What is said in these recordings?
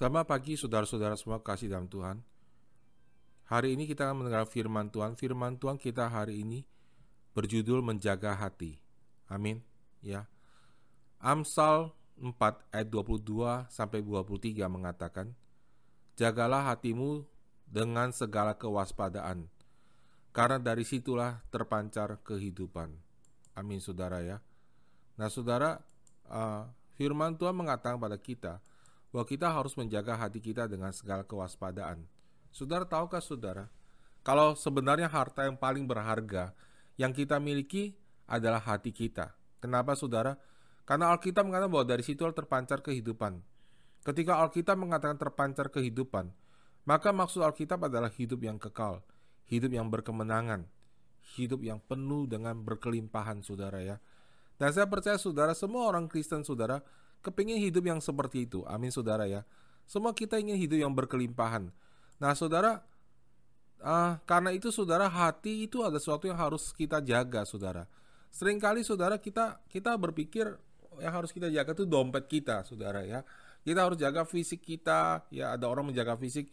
Selamat pagi saudara-saudara semua kasih dalam Tuhan. Hari ini kita akan mendengar firman Tuhan. Firman Tuhan kita hari ini berjudul menjaga hati. Amin. Ya. Amsal 4 ayat 22 sampai 23 mengatakan, "Jagalah hatimu dengan segala kewaspadaan, karena dari situlah terpancar kehidupan." Amin, saudara ya. Nah, saudara, uh, firman Tuhan mengatakan pada kita bahwa kita harus menjaga hati kita dengan segala kewaspadaan. Saudara tahukah saudara, kalau sebenarnya harta yang paling berharga yang kita miliki adalah hati kita. Kenapa saudara? Karena Alkitab mengatakan bahwa dari situ terpancar kehidupan. Ketika Alkitab mengatakan terpancar kehidupan, maka maksud Alkitab adalah hidup yang kekal, hidup yang berkemenangan, hidup yang penuh dengan berkelimpahan saudara ya. Dan saya percaya saudara, semua orang Kristen saudara, kepingin hidup yang seperti itu. Amin saudara ya. Semua kita ingin hidup yang berkelimpahan. Nah saudara, uh, karena itu saudara hati itu ada sesuatu yang harus kita jaga saudara. Seringkali saudara kita kita berpikir yang harus kita jaga itu dompet kita saudara ya. Kita harus jaga fisik kita. Ya ada orang menjaga fisik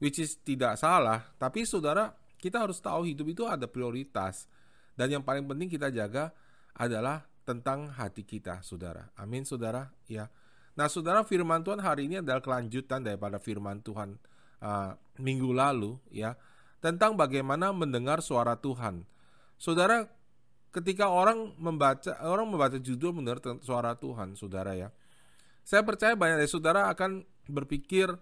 which is tidak salah. Tapi saudara kita harus tahu hidup itu ada prioritas. Dan yang paling penting kita jaga adalah tentang hati kita, saudara. Amin, saudara. Ya. Nah, saudara, firman Tuhan hari ini adalah kelanjutan daripada firman Tuhan uh, minggu lalu, ya, tentang bagaimana mendengar suara Tuhan. Saudara, ketika orang membaca orang membaca judul mendengar suara Tuhan, saudara ya, saya percaya banyak dari saudara akan berpikir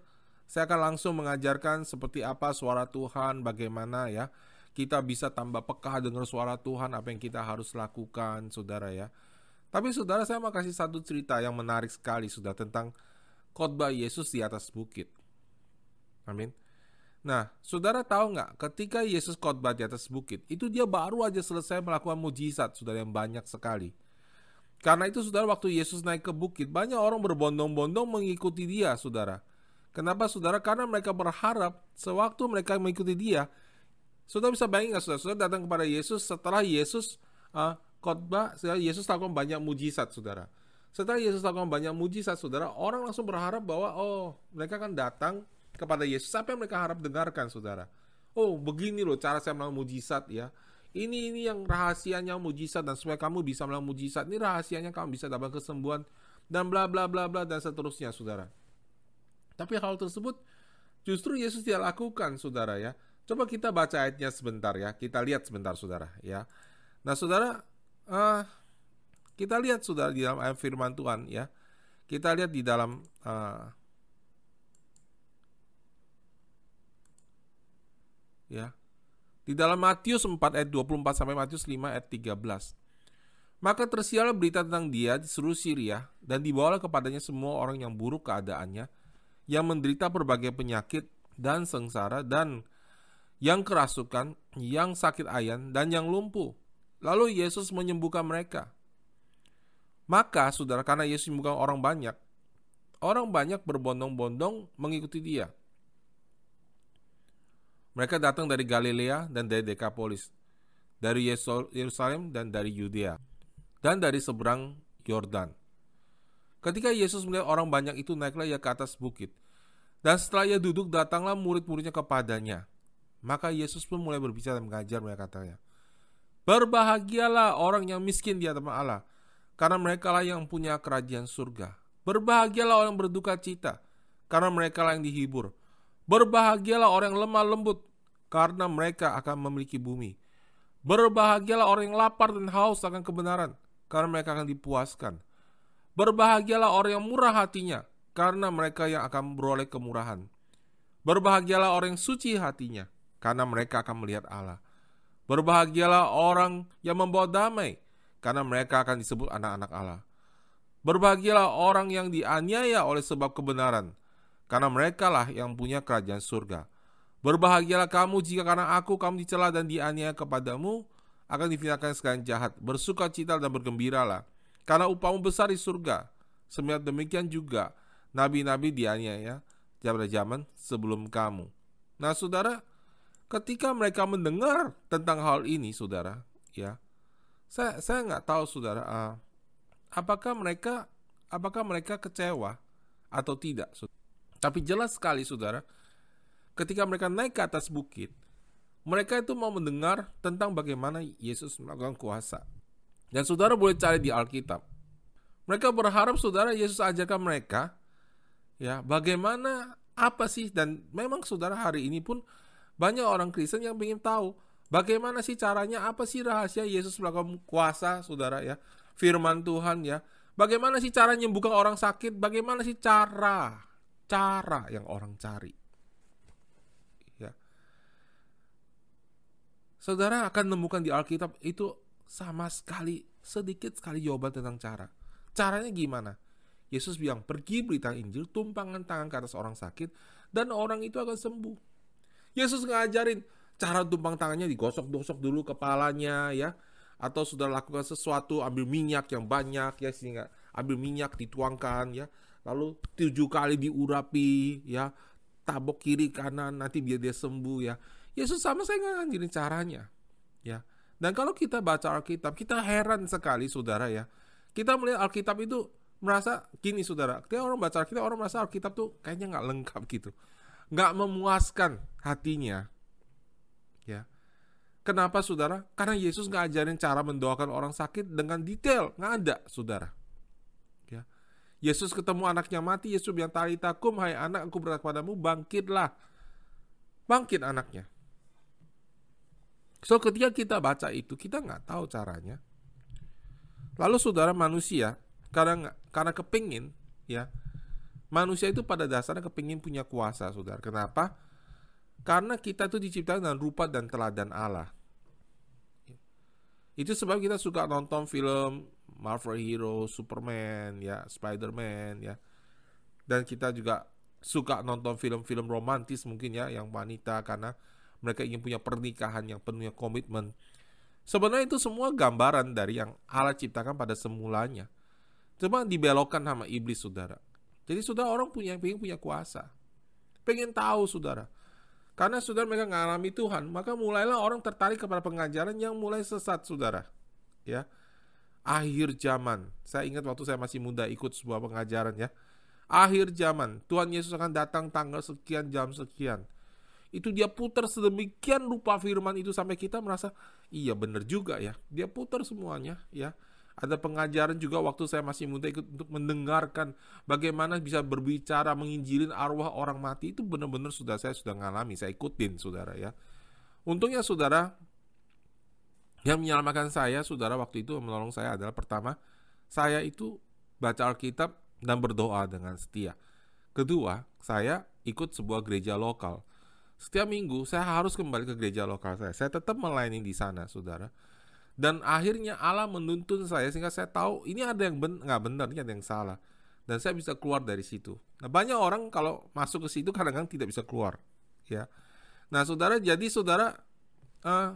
saya akan langsung mengajarkan seperti apa suara Tuhan, bagaimana ya kita bisa tambah peka dengar suara Tuhan apa yang kita harus lakukan saudara ya. Tapi saudara saya mau kasih satu cerita yang menarik sekali sudah tentang khotbah Yesus di atas bukit. Amin. Nah saudara tahu nggak ketika Yesus khotbah di atas bukit itu dia baru aja selesai melakukan mujizat saudara yang banyak sekali. Karena itu saudara waktu Yesus naik ke bukit banyak orang berbondong-bondong mengikuti dia saudara. Kenapa saudara? Karena mereka berharap sewaktu mereka mengikuti dia, Saudara bisa bayangin nggak saudara? Saudara datang kepada Yesus setelah Yesus uh, khotbah, Yesus lakukan banyak mujizat, saudara. Setelah Yesus lakukan banyak mujizat, saudara, orang langsung berharap bahwa oh mereka akan datang kepada Yesus. Apa yang mereka harap dengarkan, saudara? Oh begini loh cara saya melakukan mujizat ya. Ini ini yang rahasianya mujizat dan supaya kamu bisa melakukan mujizat. Ini rahasianya kamu bisa dapat kesembuhan dan bla bla bla bla dan seterusnya, saudara. Tapi hal tersebut justru Yesus tidak lakukan, saudara ya. Coba kita baca ayatnya sebentar ya. Kita lihat sebentar saudara ya. Nah saudara, uh, kita lihat saudara di dalam ayat firman Tuhan ya. Kita lihat di dalam uh, ya. Di dalam Matius 4 ayat 24 sampai Matius 5 ayat 13. Maka tersiarlah berita tentang dia di seluruh Syria dan dibawalah kepadanya semua orang yang buruk keadaannya, yang menderita berbagai penyakit dan sengsara dan yang kerasukan, yang sakit ayan, dan yang lumpuh. Lalu Yesus menyembuhkan mereka. Maka, saudara, karena Yesus menyembuhkan orang banyak, orang banyak berbondong-bondong mengikuti dia. Mereka datang dari Galilea dan dari Dekapolis, dari Yerusalem dan dari Yudea, dan dari seberang Yordan. Ketika Yesus melihat orang banyak itu, naiklah ia ke atas bukit. Dan setelah ia duduk, datanglah murid-muridnya kepadanya maka Yesus pun mulai berbicara dan mengajar mereka katanya. Berbahagialah orang yang miskin di hadapan Allah, karena mereka lah yang punya kerajaan surga. Berbahagialah orang berduka cita, karena mereka lah yang dihibur. Berbahagialah orang yang lemah lembut, karena mereka akan memiliki bumi. Berbahagialah orang yang lapar dan haus akan kebenaran, karena mereka akan dipuaskan. Berbahagialah orang yang murah hatinya, karena mereka yang akan beroleh kemurahan. Berbahagialah orang yang suci hatinya, karena mereka akan melihat Allah. Berbahagialah orang yang membawa damai, karena mereka akan disebut anak-anak Allah. Berbahagialah orang yang dianiaya oleh sebab kebenaran, karena mereka lah yang punya kerajaan surga. Berbahagialah kamu jika karena aku kamu dicela dan dianiaya kepadamu, akan difinakan segala jahat. Bersuka cita dan bergembiralah, karena upahmu besar di surga. Semiat demikian juga, nabi-nabi dianiaya pada zaman sebelum kamu. Nah saudara, ketika mereka mendengar tentang hal ini, saudara, ya, saya saya nggak tahu, saudara, uh, apakah mereka apakah mereka kecewa atau tidak. Tapi jelas sekali saudara, ketika mereka naik ke atas bukit, mereka itu mau mendengar tentang bagaimana Yesus melakukan kuasa. Dan saudara boleh cari di Alkitab. Mereka berharap saudara Yesus ajarkan mereka ya bagaimana apa sih dan memang saudara hari ini pun banyak orang Kristen yang ingin tahu bagaimana sih caranya apa sih rahasia Yesus melakukan kuasa saudara ya firman Tuhan ya. Bagaimana sih cara menyembuhkan orang sakit? Bagaimana sih cara cara yang orang cari? Ya. Saudara akan menemukan di Alkitab itu sama sekali sedikit sekali jawaban tentang cara. Caranya gimana? Yesus bilang, pergi beritakan Injil, tumpangan tangan ke atas orang sakit, dan orang itu akan sembuh. Yesus ngajarin cara tumpang tangannya digosok-gosok dulu kepalanya ya. Atau sudah lakukan sesuatu ambil minyak yang banyak ya sehingga ambil minyak dituangkan ya. Lalu tujuh kali diurapi ya. Tabok kiri kanan nanti biar dia sembuh ya. Yesus sama saya nggak ngajarin caranya ya. Dan kalau kita baca Alkitab kita heran sekali saudara ya. Kita melihat Alkitab itu merasa gini saudara, ketika orang baca Alkitab orang merasa Alkitab tuh kayaknya nggak lengkap gitu, nggak memuaskan hatinya, ya. Kenapa saudara? Karena Yesus nggak ajarin cara mendoakan orang sakit dengan detail, nggak ada saudara. Ya. Yesus ketemu anaknya mati, Yesus bilang talitakum, hai anak, aku berkata padamu, bangkitlah. Bangkit anaknya. So ketika kita baca itu, kita nggak tahu caranya. Lalu saudara manusia karena karena kepingin ya manusia itu pada dasarnya kepingin punya kuasa saudara. Kenapa? Karena kita itu diciptakan dengan rupa dan teladan Allah. Itu sebab kita suka nonton film Marvel Hero, Superman, ya, Spider-Man, ya. Dan kita juga suka nonton film-film romantis mungkin ya, yang wanita karena mereka ingin punya pernikahan yang penuhnya komitmen. Sebenarnya itu semua gambaran dari yang Allah ciptakan pada semulanya. Cuma dibelokkan sama iblis, saudara. Jadi saudara orang punya pengen punya kuasa. Pengen tahu, saudara. Karena saudara mereka mengalami Tuhan, maka mulailah orang tertarik kepada pengajaran yang mulai sesat, saudara. Ya, akhir zaman. Saya ingat waktu saya masih muda ikut sebuah pengajaran ya. Akhir zaman, Tuhan Yesus akan datang tanggal sekian jam sekian itu dia putar sedemikian rupa firman itu sampai kita merasa iya benar juga ya dia putar semuanya ya ada pengajaran juga waktu saya masih muda ikut untuk mendengarkan bagaimana bisa berbicara menginjilin arwah orang mati itu benar-benar sudah saya sudah ngalami saya ikutin saudara ya untungnya saudara yang menyelamatkan saya saudara waktu itu menolong saya adalah pertama saya itu baca Alkitab dan berdoa dengan setia kedua saya ikut sebuah gereja lokal setiap minggu saya harus kembali ke gereja lokal saya. Saya tetap melayani di sana, saudara. Dan akhirnya Allah menuntun saya sehingga saya tahu ini ada yang ben nggak benar, ini ada yang salah. Dan saya bisa keluar dari situ. Nah banyak orang kalau masuk ke situ kadang-kadang tidak bisa keluar, ya. Nah saudara, jadi saudara, uh,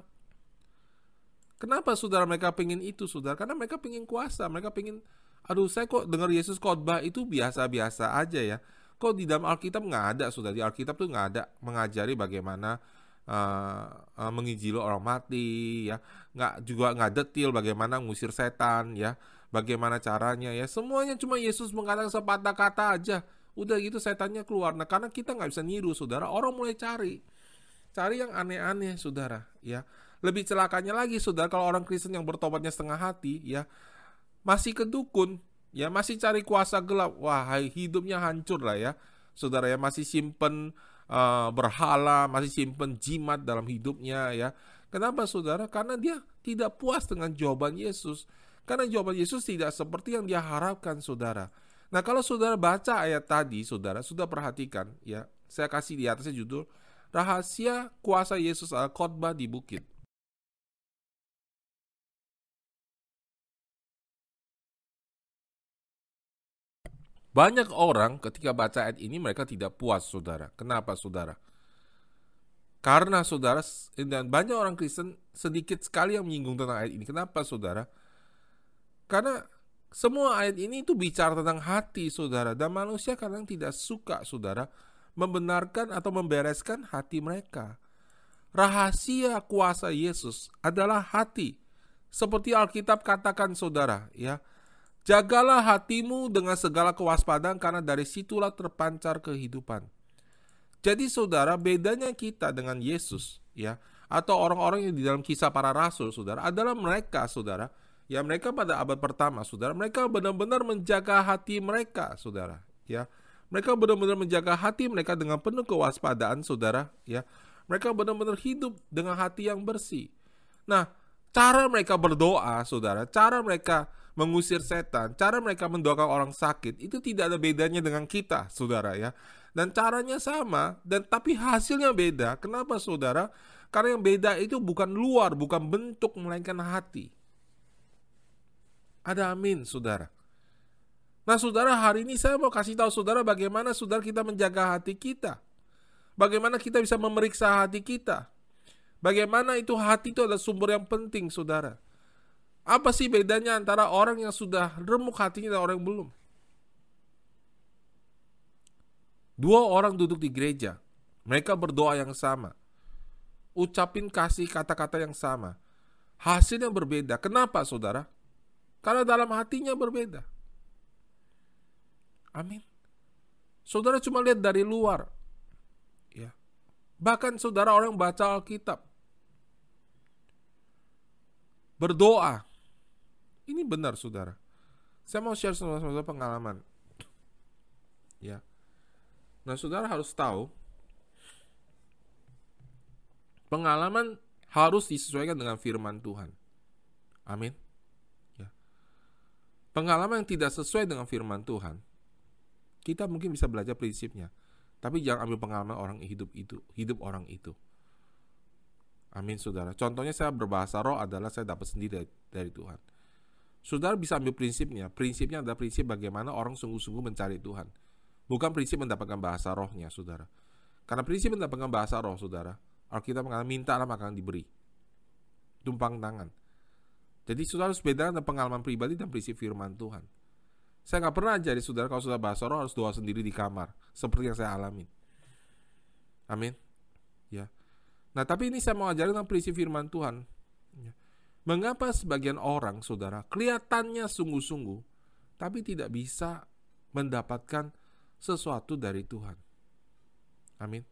kenapa saudara mereka pengen itu, saudara? Karena mereka pengen kuasa, mereka pengen, aduh saya kok dengar Yesus khotbah itu biasa-biasa aja ya Kok di dalam Alkitab nggak ada, sudah di Alkitab tuh nggak ada mengajari bagaimana uh, uh, orang mati, ya, nggak juga nggak detail bagaimana ngusir setan, ya, bagaimana caranya, ya, semuanya cuma Yesus mengatakan sepatah kata aja, udah gitu setannya keluar. Nah, karena kita nggak bisa niru, saudara, orang mulai cari, cari yang aneh-aneh, saudara, ya. Lebih celakanya lagi, saudara, kalau orang Kristen yang bertobatnya setengah hati, ya, masih ke dukun, ya. Masih cari kuasa gelap, wah hidupnya hancur lah ya. Saudara ya masih simpen uh, berhala, masih simpen jimat dalam hidupnya ya. Kenapa saudara? Karena dia tidak puas dengan jawaban Yesus. Karena jawaban Yesus tidak seperti yang dia harapkan saudara. Nah kalau saudara baca ayat tadi, saudara sudah perhatikan ya. Saya kasih di atasnya judul Rahasia Kuasa Yesus al khotbah di Bukit. Banyak orang ketika baca ayat ini mereka tidak puas, saudara. Kenapa, saudara? Karena saudara dan banyak orang Kristen sedikit sekali yang menyinggung tentang ayat ini. Kenapa, saudara? Karena semua ayat ini itu bicara tentang hati, saudara. Dan manusia kadang tidak suka, saudara, membenarkan atau membereskan hati mereka. Rahasia kuasa Yesus adalah hati. Seperti Alkitab katakan, saudara, ya Jagalah hatimu dengan segala kewaspadaan karena dari situlah terpancar kehidupan. Jadi saudara, bedanya kita dengan Yesus ya atau orang-orang yang di dalam kisah para rasul saudara adalah mereka saudara. Ya mereka pada abad pertama saudara mereka benar-benar menjaga hati mereka saudara ya. Mereka benar-benar menjaga hati mereka dengan penuh kewaspadaan saudara ya. Mereka benar-benar hidup dengan hati yang bersih. Nah cara mereka berdoa saudara cara mereka mengusir setan, cara mereka mendoakan orang sakit itu tidak ada bedanya dengan kita, saudara ya. Dan caranya sama, dan tapi hasilnya beda. Kenapa, saudara? Karena yang beda itu bukan luar, bukan bentuk, melainkan hati. Ada amin, saudara. Nah, saudara, hari ini saya mau kasih tahu saudara bagaimana saudara kita menjaga hati kita. Bagaimana kita bisa memeriksa hati kita. Bagaimana itu hati itu adalah sumber yang penting, saudara. Apa sih bedanya antara orang yang sudah remuk hatinya dan orang yang belum? Dua orang duduk di gereja, mereka berdoa yang sama, ucapin kasih kata-kata yang sama, hasilnya berbeda. Kenapa, saudara? Karena dalam hatinya berbeda. Amin. Saudara cuma lihat dari luar, ya. Bahkan saudara orang baca Alkitab, berdoa, ini benar saudara. Saya mau share sama saudara pengalaman. Ya. Nah saudara harus tahu pengalaman harus disesuaikan dengan firman Tuhan. Amin. Ya. Pengalaman yang tidak sesuai dengan firman Tuhan, kita mungkin bisa belajar prinsipnya, tapi jangan ambil pengalaman orang hidup itu, hidup orang itu. Amin, saudara. Contohnya saya berbahasa roh adalah saya dapat sendiri dari, dari Tuhan. Saudara bisa ambil prinsipnya. Prinsipnya adalah prinsip bagaimana orang sungguh-sungguh mencari Tuhan. Bukan prinsip mendapatkan bahasa rohnya, saudara. Karena prinsip mendapatkan bahasa roh, saudara. Alkitab mengatakan mintalah maka akan diberi. Tumpang tangan. Jadi saudara harus bedakan antara pengalaman pribadi dan prinsip firman Tuhan. Saya nggak pernah jadi saudara kalau sudah bahasa roh harus doa sendiri di kamar. Seperti yang saya alami. Amin. Ya. Nah tapi ini saya mau ajarin tentang prinsip firman Tuhan. Mengapa sebagian orang, saudara, kelihatannya sungguh-sungguh, tapi tidak bisa mendapatkan sesuatu dari Tuhan? Amin.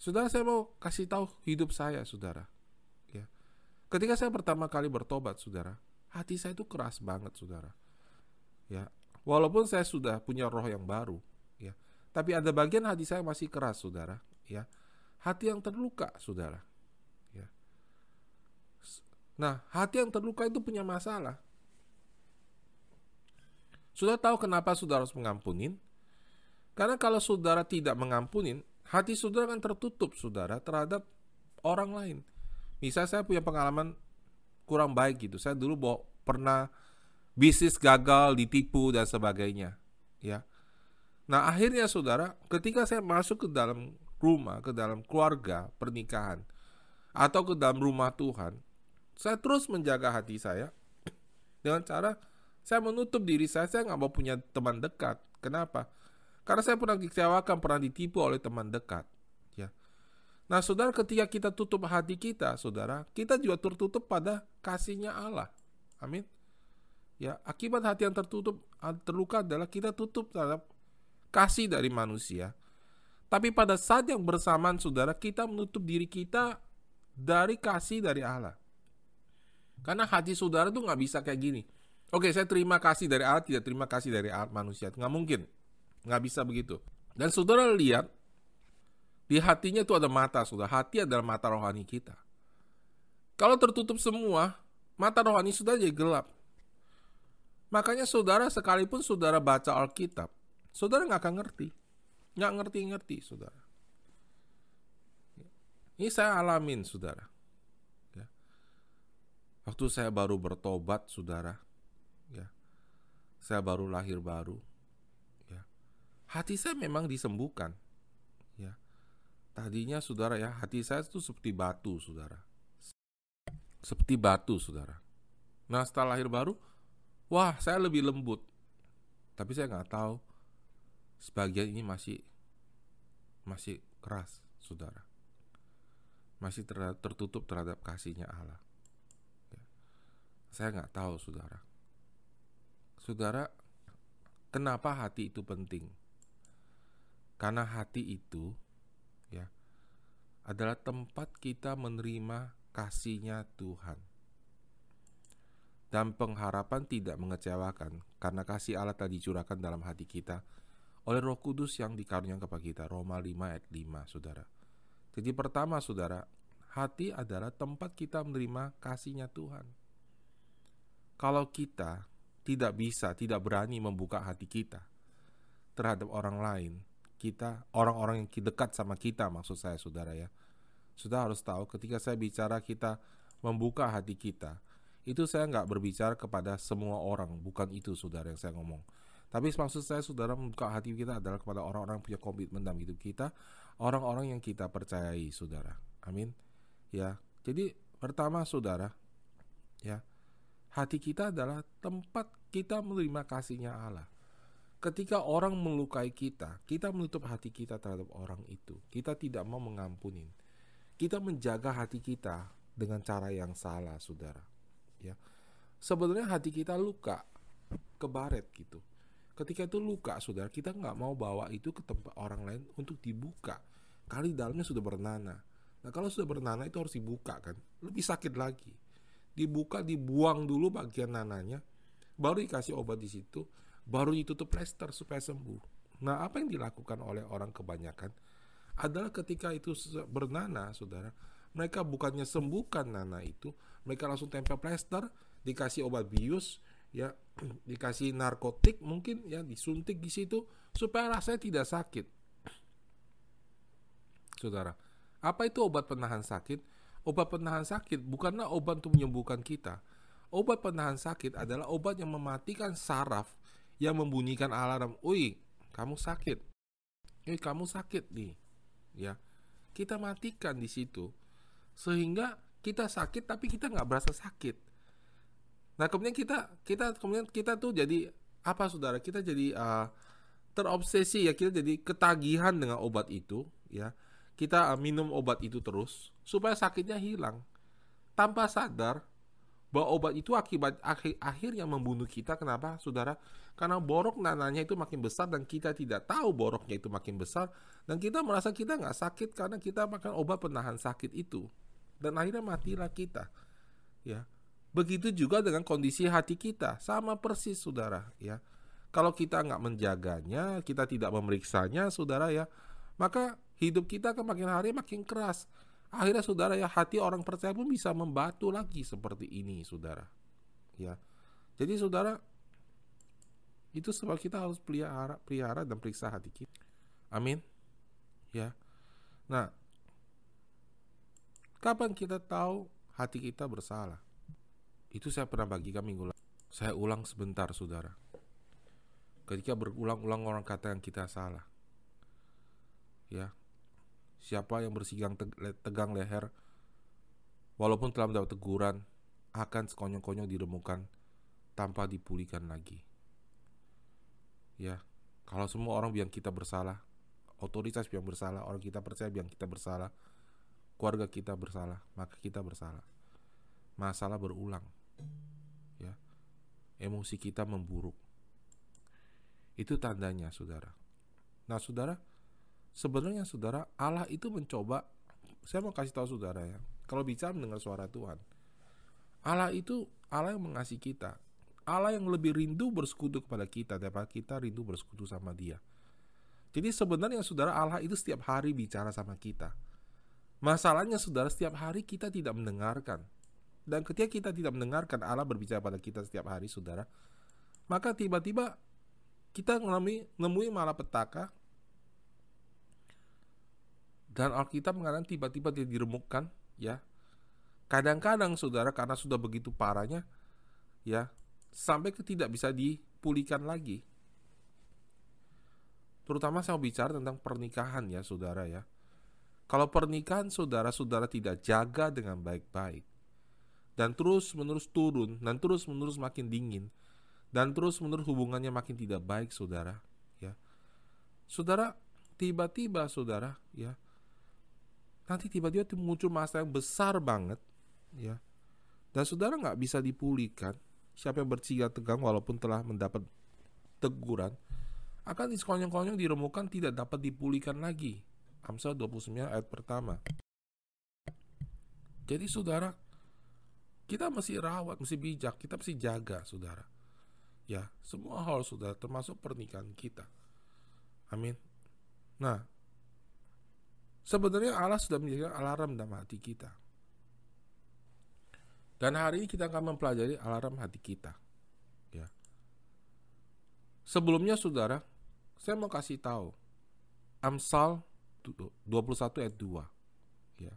Saudara, saya mau kasih tahu hidup saya, saudara. Ya. Ketika saya pertama kali bertobat, saudara, hati saya itu keras banget, saudara. Ya, walaupun saya sudah punya roh yang baru, ya, tapi ada bagian hati saya masih keras, saudara. Ya, hati yang terluka, saudara. Nah, hati yang terluka itu punya masalah. Sudah tahu kenapa saudara harus mengampunin? Karena kalau saudara tidak mengampunin, hati saudara akan tertutup saudara terhadap orang lain. Misal saya punya pengalaman kurang baik gitu. Saya dulu bawa, pernah bisnis gagal, ditipu dan sebagainya, ya. Nah, akhirnya saudara, ketika saya masuk ke dalam rumah, ke dalam keluarga, pernikahan atau ke dalam rumah Tuhan, saya terus menjaga hati saya dengan cara saya menutup diri saya. Saya nggak mau punya teman dekat. Kenapa? Karena saya pernah dikecewakan, pernah ditipu oleh teman dekat. Ya. Nah, saudara, ketika kita tutup hati kita, saudara, kita juga tertutup pada kasihnya Allah. Amin. Ya, akibat hati yang tertutup, terluka adalah kita tutup terhadap kasih dari manusia. Tapi pada saat yang bersamaan, saudara, kita menutup diri kita dari kasih dari Allah. Karena hati saudara tuh nggak bisa kayak gini. Oke, saya terima kasih dari Allah, tidak terima kasih dari Allah manusia. Nggak mungkin. Nggak bisa begitu. Dan saudara lihat, di hatinya itu ada mata, saudara. Hati adalah mata rohani kita. Kalau tertutup semua, mata rohani sudah jadi gelap. Makanya saudara sekalipun saudara baca Alkitab, saudara nggak akan ngerti. Nggak ngerti-ngerti, saudara. Ini saya alamin, saudara. Waktu saya baru bertobat, saudara, ya, saya baru lahir baru, ya, hati saya memang disembuhkan, ya. Tadinya, saudara, ya, hati saya itu seperti batu, saudara, seperti batu, saudara. Nah, setelah lahir baru, wah, saya lebih lembut, tapi saya nggak tahu sebagian ini masih masih keras, saudara, masih tertutup terhadap kasihnya Allah. Saya nggak tahu, saudara. Saudara, kenapa hati itu penting? Karena hati itu ya adalah tempat kita menerima kasihnya Tuhan. Dan pengharapan tidak mengecewakan karena kasih Allah telah dicurahkan dalam hati kita oleh Roh Kudus yang dikaruniakan kepada kita. Roma 5 ayat 5, Saudara. Jadi pertama, Saudara, hati adalah tempat kita menerima kasihnya Tuhan. Kalau kita tidak bisa, tidak berani membuka hati kita terhadap orang lain, kita, orang-orang yang dekat sama kita, maksud saya, Saudara ya, sudah harus tahu ketika saya bicara kita membuka hati kita, itu saya nggak berbicara kepada semua orang, bukan itu saudara yang saya ngomong. Tapi maksud saya saudara membuka hati kita adalah kepada orang-orang punya komitmen dalam hidup kita, orang-orang yang kita percayai saudara. Amin. Ya, jadi pertama saudara, ya hati kita adalah tempat kita menerima kasihnya Allah. Ketika orang melukai kita, kita menutup hati kita terhadap orang itu. Kita tidak mau mengampunin kita menjaga hati kita dengan cara yang salah, saudara. Ya, sebenarnya hati kita luka, kebaret gitu. Ketika itu luka, saudara, kita nggak mau bawa itu ke tempat orang lain untuk dibuka. Kali dalamnya sudah bernanah. Nah kalau sudah bernanah itu harus dibuka kan, lebih sakit lagi. Dibuka, dibuang dulu bagian nananya, baru dikasih obat di situ, baru ditutup plester supaya sembuh. Nah apa yang dilakukan oleh orang kebanyakan? adalah ketika itu bernanah, saudara, mereka bukannya sembuhkan nanah itu, mereka langsung tempel plester, dikasih obat bius, ya, dikasih narkotik mungkin, ya, disuntik di situ supaya rasanya tidak sakit. Saudara, apa itu obat penahan sakit? Obat penahan sakit bukanlah obat untuk menyembuhkan kita. Obat penahan sakit adalah obat yang mematikan saraf yang membunyikan alarm. Wih, kamu sakit. Eh, kamu sakit nih. Ya. Kita matikan di situ. Sehingga kita sakit tapi kita nggak berasa sakit. Nah kemudian kita kita kemudian kita tuh jadi apa saudara? Kita jadi uh, terobsesi ya. Kita jadi ketagihan dengan obat itu ya. Kita uh, minum obat itu terus supaya sakitnya hilang. Tanpa sadar bahwa obat itu akibat akhir akhirnya membunuh kita kenapa saudara? Karena borok nananya itu makin besar dan kita tidak tahu boroknya itu makin besar dan kita merasa kita nggak sakit karena kita makan obat penahan sakit itu dan akhirnya matilah kita ya. Begitu juga dengan kondisi hati kita sama persis saudara ya. Kalau kita nggak menjaganya kita tidak memeriksanya saudara ya maka hidup kita akan makin hari makin keras Akhirnya saudara ya hati orang percaya pun bisa membatu lagi seperti ini saudara. Ya. Jadi saudara itu sebab kita harus pelihara, pelihara dan periksa hati kita. Amin. Ya. Nah, kapan kita tahu hati kita bersalah? Itu saya pernah bagikan minggu lalu. Saya ulang sebentar, saudara. Ketika berulang-ulang orang kata yang kita salah. Ya, Siapa yang bersigang tegang leher, walaupun telah mendapat teguran, akan sekonyong-konyong diremukan tanpa dipulihkan lagi. Ya, kalau semua orang bilang kita bersalah, otoritas bilang bersalah, orang kita percaya bilang kita bersalah, keluarga kita bersalah, maka kita bersalah. Masalah berulang. Ya. Emosi kita memburuk. Itu tandanya, Saudara. Nah, Saudara, sebenarnya saudara Allah itu mencoba saya mau kasih tahu saudara ya kalau bicara mendengar suara Tuhan. Allah itu Allah yang mengasihi kita. Allah yang lebih rindu bersekutu kepada kita daripada kita rindu bersekutu sama dia. Jadi sebenarnya saudara Allah itu setiap hari bicara sama kita. Masalahnya saudara setiap hari kita tidak mendengarkan. Dan ketika kita tidak mendengarkan Allah berbicara pada kita setiap hari saudara. Maka tiba-tiba kita nemui, nemui malapetaka dan Alkitab mengatakan tiba-tiba dia diremukkan, ya. Kadang-kadang saudara karena sudah begitu parahnya, ya, sampai ke tidak bisa dipulihkan lagi. Terutama saya bicara tentang pernikahan ya saudara ya. Kalau pernikahan saudara-saudara tidak jaga dengan baik-baik, dan terus menerus turun, dan terus menerus makin dingin, dan terus menerus hubungannya makin tidak baik saudara, ya. Saudara, tiba-tiba saudara, ya, nanti tiba-tiba muncul masalah yang besar banget ya dan saudara nggak bisa dipulihkan siapa yang bersikap tegang walaupun telah mendapat teguran, akan disekonyong-konyong diremukan tidak dapat dipulihkan lagi. Amsal 29 ayat pertama. Jadi saudara, kita mesti rawat, mesti bijak, kita mesti jaga saudara. Ya, semua hal saudara termasuk pernikahan kita. Amin. Nah, sebenarnya Allah sudah menjadikan alarm dalam hati kita. Dan hari ini kita akan mempelajari alarm hati kita. Ya. Sebelumnya saudara, saya mau kasih tahu Amsal 21 ayat 2. Ya.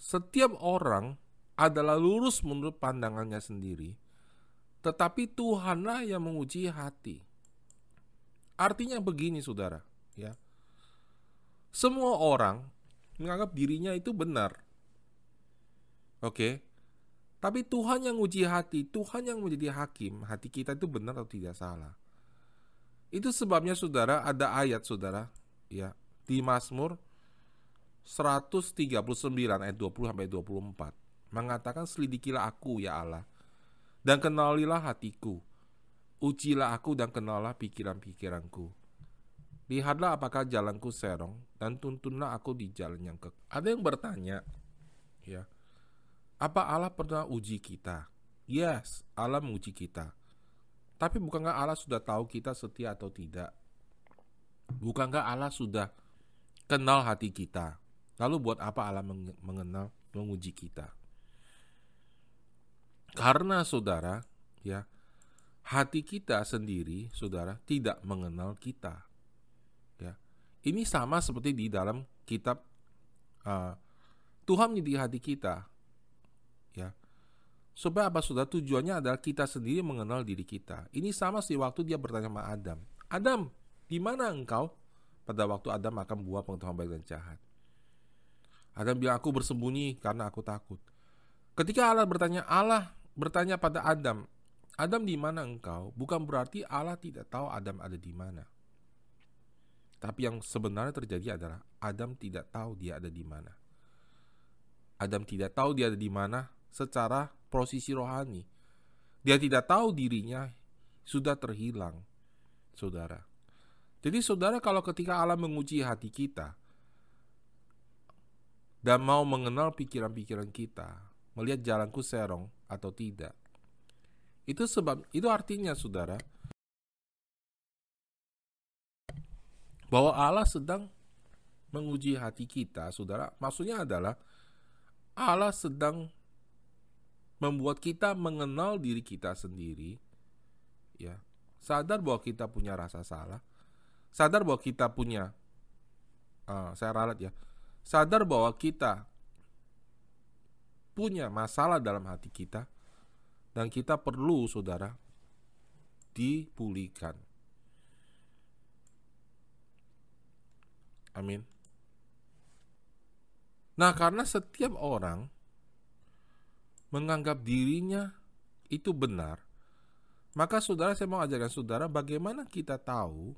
Setiap orang adalah lurus menurut pandangannya sendiri, tetapi Tuhanlah yang menguji hati. Artinya begini saudara, ya. Semua orang menganggap dirinya itu benar. Oke. Tapi Tuhan yang uji hati, Tuhan yang menjadi hakim, hati kita itu benar atau tidak salah. Itu sebabnya saudara ada ayat saudara, ya, di Mazmur 139 ayat 20 sampai 24 mengatakan selidikilah aku ya Allah dan kenalilah hatiku. Ujilah aku dan kenallah pikiran-pikiranku. Lihatlah apakah jalanku serong dan tuntunlah aku di jalan yang kek. Ada yang bertanya, ya, apa Allah pernah uji kita? Yes, Allah menguji kita. Tapi bukankah Allah sudah tahu kita setia atau tidak? Bukankah Allah sudah kenal hati kita? Lalu buat apa Allah mengenal, menguji kita? Karena saudara, ya, hati kita sendiri, saudara, tidak mengenal kita. Ini sama seperti di dalam kitab uh, Tuhan menjadi hati kita ya. Supaya apa sudah tujuannya adalah kita sendiri mengenal diri kita. Ini sama sih waktu dia bertanya sama Adam. Adam, di mana engkau? Pada waktu Adam akan buah pengetahuan baik dan jahat. Adam bilang aku bersembunyi karena aku takut. Ketika Allah bertanya, Allah bertanya pada Adam, Adam di mana engkau? Bukan berarti Allah tidak tahu Adam ada di mana. Tapi yang sebenarnya terjadi adalah Adam tidak tahu dia ada di mana. Adam tidak tahu dia ada di mana secara posisi rohani. Dia tidak tahu dirinya sudah terhilang, saudara. Jadi saudara kalau ketika Allah menguji hati kita dan mau mengenal pikiran-pikiran kita, melihat jalanku serong atau tidak, itu sebab itu artinya saudara bahwa Allah sedang menguji hati kita, saudara. Maksudnya adalah Allah sedang membuat kita mengenal diri kita sendiri ya. Sadar bahwa kita punya rasa salah. Sadar bahwa kita punya uh, saya ralat ya. Sadar bahwa kita punya masalah dalam hati kita dan kita perlu saudara dipulihkan amin nah karena setiap orang menganggap dirinya itu benar, maka saudara saya mau ajarkan saudara bagaimana kita tahu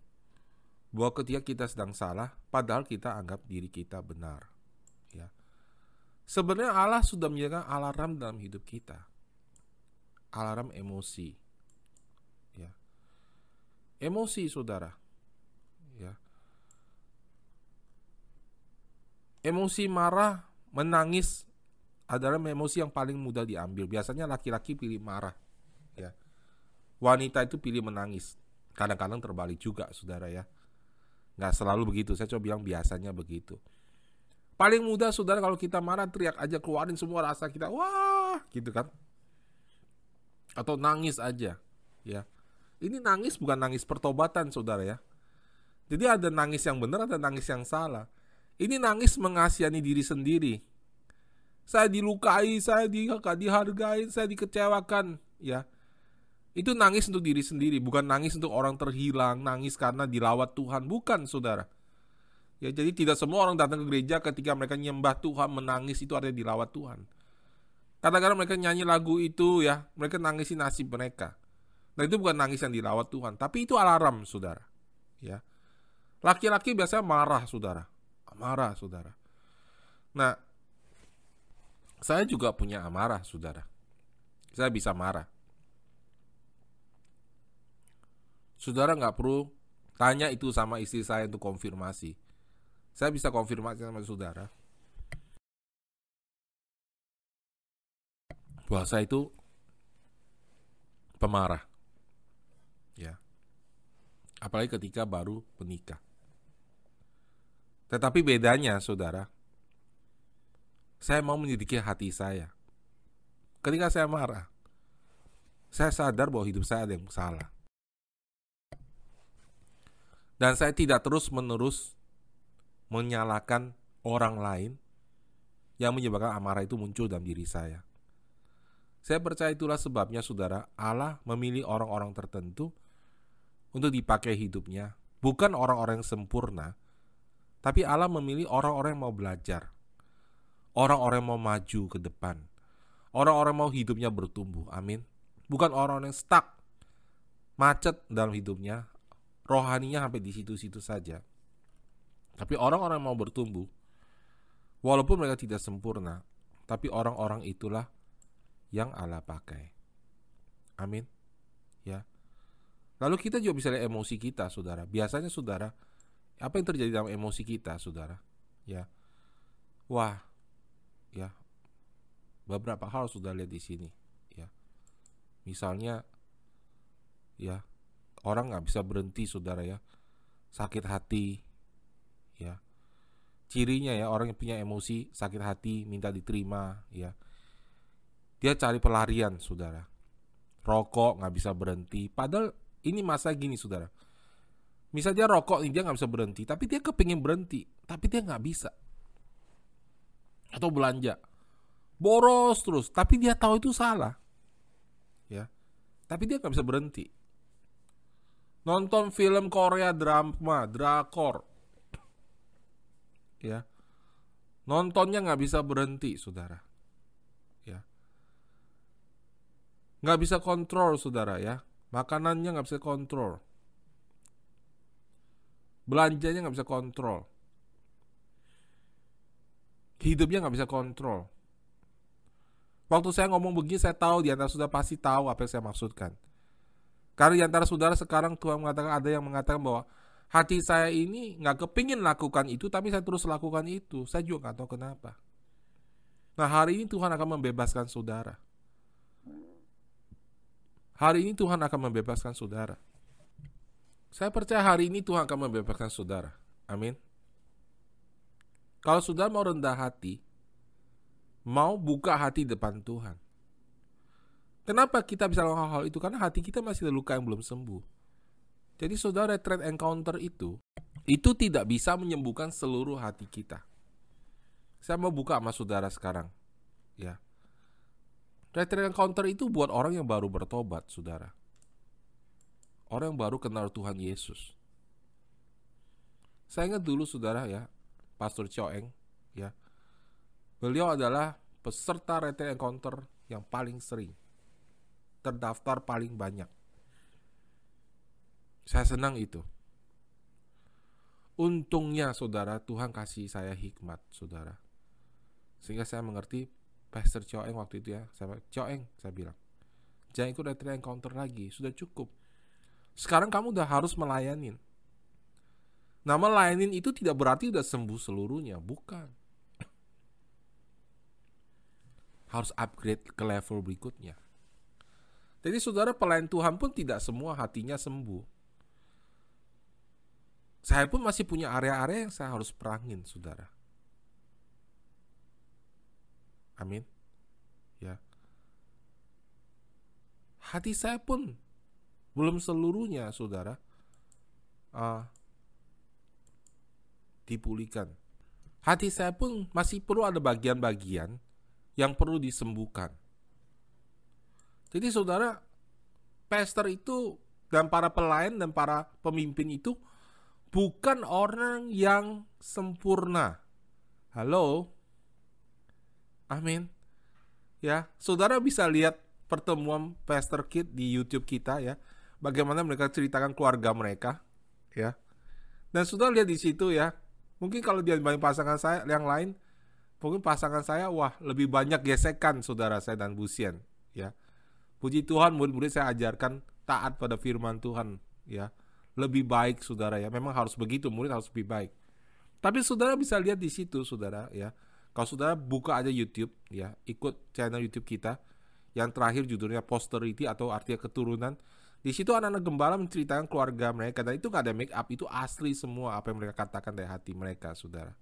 bahwa ketika kita sedang salah, padahal kita anggap diri kita benar. Ya. Sebenarnya Allah sudah menyediakan alarm dalam hidup kita. Alarm emosi. Ya. Emosi saudara. Ya. Emosi marah, menangis, adalah emosi yang paling mudah diambil. Biasanya laki-laki pilih marah, ya. Wanita itu pilih menangis. Kadang-kadang terbalik juga, saudara ya. Nggak selalu begitu. Saya coba bilang biasanya begitu. Paling mudah, saudara, kalau kita marah teriak aja keluarin semua rasa kita, wah, gitu kan? Atau nangis aja, ya. Ini nangis bukan nangis pertobatan, saudara ya. Jadi ada nangis yang benar, ada nangis yang salah. Ini nangis mengasihani diri sendiri, saya dilukai, saya di, dihargai, saya dikecewakan, ya. Itu nangis untuk diri sendiri, bukan nangis untuk orang terhilang, nangis karena dilawat Tuhan, bukan, Saudara. Ya, jadi tidak semua orang datang ke gereja ketika mereka nyembah Tuhan, menangis itu artinya dilawat Tuhan. Kadang-kadang mereka nyanyi lagu itu ya, mereka nangisi nasib mereka. Nah, itu bukan nangis yang dilawat Tuhan, tapi itu alarm, Saudara. Ya. Laki-laki biasanya marah, Saudara. Amarah, saudara. Nah, saya juga punya amarah, saudara. Saya bisa marah. Saudara nggak perlu tanya itu sama istri saya untuk konfirmasi. Saya bisa konfirmasi sama saudara. Bahasa itu pemarah. Ya. Apalagi ketika baru menikah. Tetapi bedanya, saudara, saya mau menyelidiki hati saya. Ketika saya marah, saya sadar bahwa hidup saya ada yang salah. Dan saya tidak terus-menerus menyalahkan orang lain yang menyebabkan amarah itu muncul dalam diri saya. Saya percaya itulah sebabnya saudara Allah memilih orang-orang tertentu untuk dipakai hidupnya. Bukan orang-orang yang sempurna, tapi Allah memilih orang-orang yang mau belajar. Orang-orang yang mau maju ke depan. Orang-orang mau hidupnya bertumbuh. Amin. Bukan orang-orang yang stuck, macet dalam hidupnya, rohaninya sampai di situ-situ saja. Tapi orang-orang yang mau bertumbuh, walaupun mereka tidak sempurna, tapi orang-orang itulah yang Allah pakai. Amin. Ya. Lalu kita juga bisa lihat emosi kita, saudara. Biasanya, saudara, apa yang terjadi dalam emosi kita, saudara? Ya. Wah, ya. Beberapa hal sudah lihat di sini, ya. Misalnya, ya, orang nggak bisa berhenti, saudara ya. Sakit hati, ya. Cirinya ya orang yang punya emosi sakit hati minta diterima, ya dia cari pelarian, saudara. Rokok nggak bisa berhenti. Padahal ini masa gini, saudara. Misalnya rokok, dia nggak bisa berhenti. Tapi dia kepingin berhenti. Tapi dia nggak bisa. Atau belanja. Boros terus. Tapi dia tahu itu salah. Ya. Tapi dia nggak bisa berhenti. Nonton film Korea drama, drakor. Ya. Nontonnya nggak bisa berhenti, saudara. nggak bisa kontrol saudara ya makanannya nggak bisa kontrol belanjanya nggak bisa kontrol. Hidupnya nggak bisa kontrol. Waktu saya ngomong begini saya tahu di antara sudah pasti tahu apa yang saya maksudkan. Karena di antara saudara sekarang Tuhan mengatakan ada yang mengatakan bahwa hati saya ini nggak kepingin lakukan itu tapi saya terus lakukan itu. Saya juga nggak tahu kenapa. Nah hari ini Tuhan akan membebaskan saudara. Hari ini Tuhan akan membebaskan saudara. Saya percaya hari ini Tuhan akan membebaskan saudara. Amin. Kalau saudara mau rendah hati, mau buka hati depan Tuhan. Kenapa kita bisa melakukan hal itu? Karena hati kita masih ada luka yang belum sembuh. Jadi saudara retreat encounter itu, itu tidak bisa menyembuhkan seluruh hati kita. Saya mau buka sama saudara sekarang. Ya. Retreat encounter itu buat orang yang baru bertobat, saudara. Orang yang baru kenal Tuhan Yesus. Saya ingat dulu, saudara ya, Pastor Choeng, ya. Beliau adalah peserta retreat encounter yang paling sering. Terdaftar paling banyak. Saya senang itu. Untungnya saudara Tuhan kasih saya hikmat saudara. Sehingga saya mengerti Pastor Choeng waktu itu ya saya Choeng saya bilang jangan ikut retreat encounter lagi sudah cukup sekarang kamu udah harus melayanin. Nah melayanin itu tidak berarti udah sembuh seluruhnya bukan. Harus upgrade ke level berikutnya. Jadi saudara pelayan Tuhan pun tidak semua hatinya sembuh. Saya pun masih punya area-area yang saya harus perangin saudara. Amin. Ya. Hati saya pun belum seluruhnya, saudara, uh, dipulihkan. Hati saya pun masih perlu ada bagian-bagian yang perlu disembuhkan. Jadi saudara, pastor itu dan para pelayan dan para pemimpin itu bukan orang yang sempurna. Halo, Amin. Ya, saudara bisa lihat pertemuan Pastor Kid di YouTube kita ya. Bagaimana mereka ceritakan keluarga mereka, ya. Dan sudah lihat di situ ya. Mungkin kalau dia dibanding pasangan saya yang lain, mungkin pasangan saya wah lebih banyak gesekan saudara saya dan Busian, ya. Puji Tuhan murid-murid saya ajarkan taat pada firman Tuhan ya. Lebih baik saudara ya. Memang harus begitu, murid harus lebih baik. Tapi saudara bisa lihat di situ saudara ya. Kalau saudara buka aja YouTube ya, ikut channel YouTube kita yang terakhir judulnya posterity atau artinya keturunan. Di situ anak-anak gembala menceritakan keluarga mereka dan itu gak ada make up, itu asli semua apa yang mereka katakan dari hati mereka, saudara.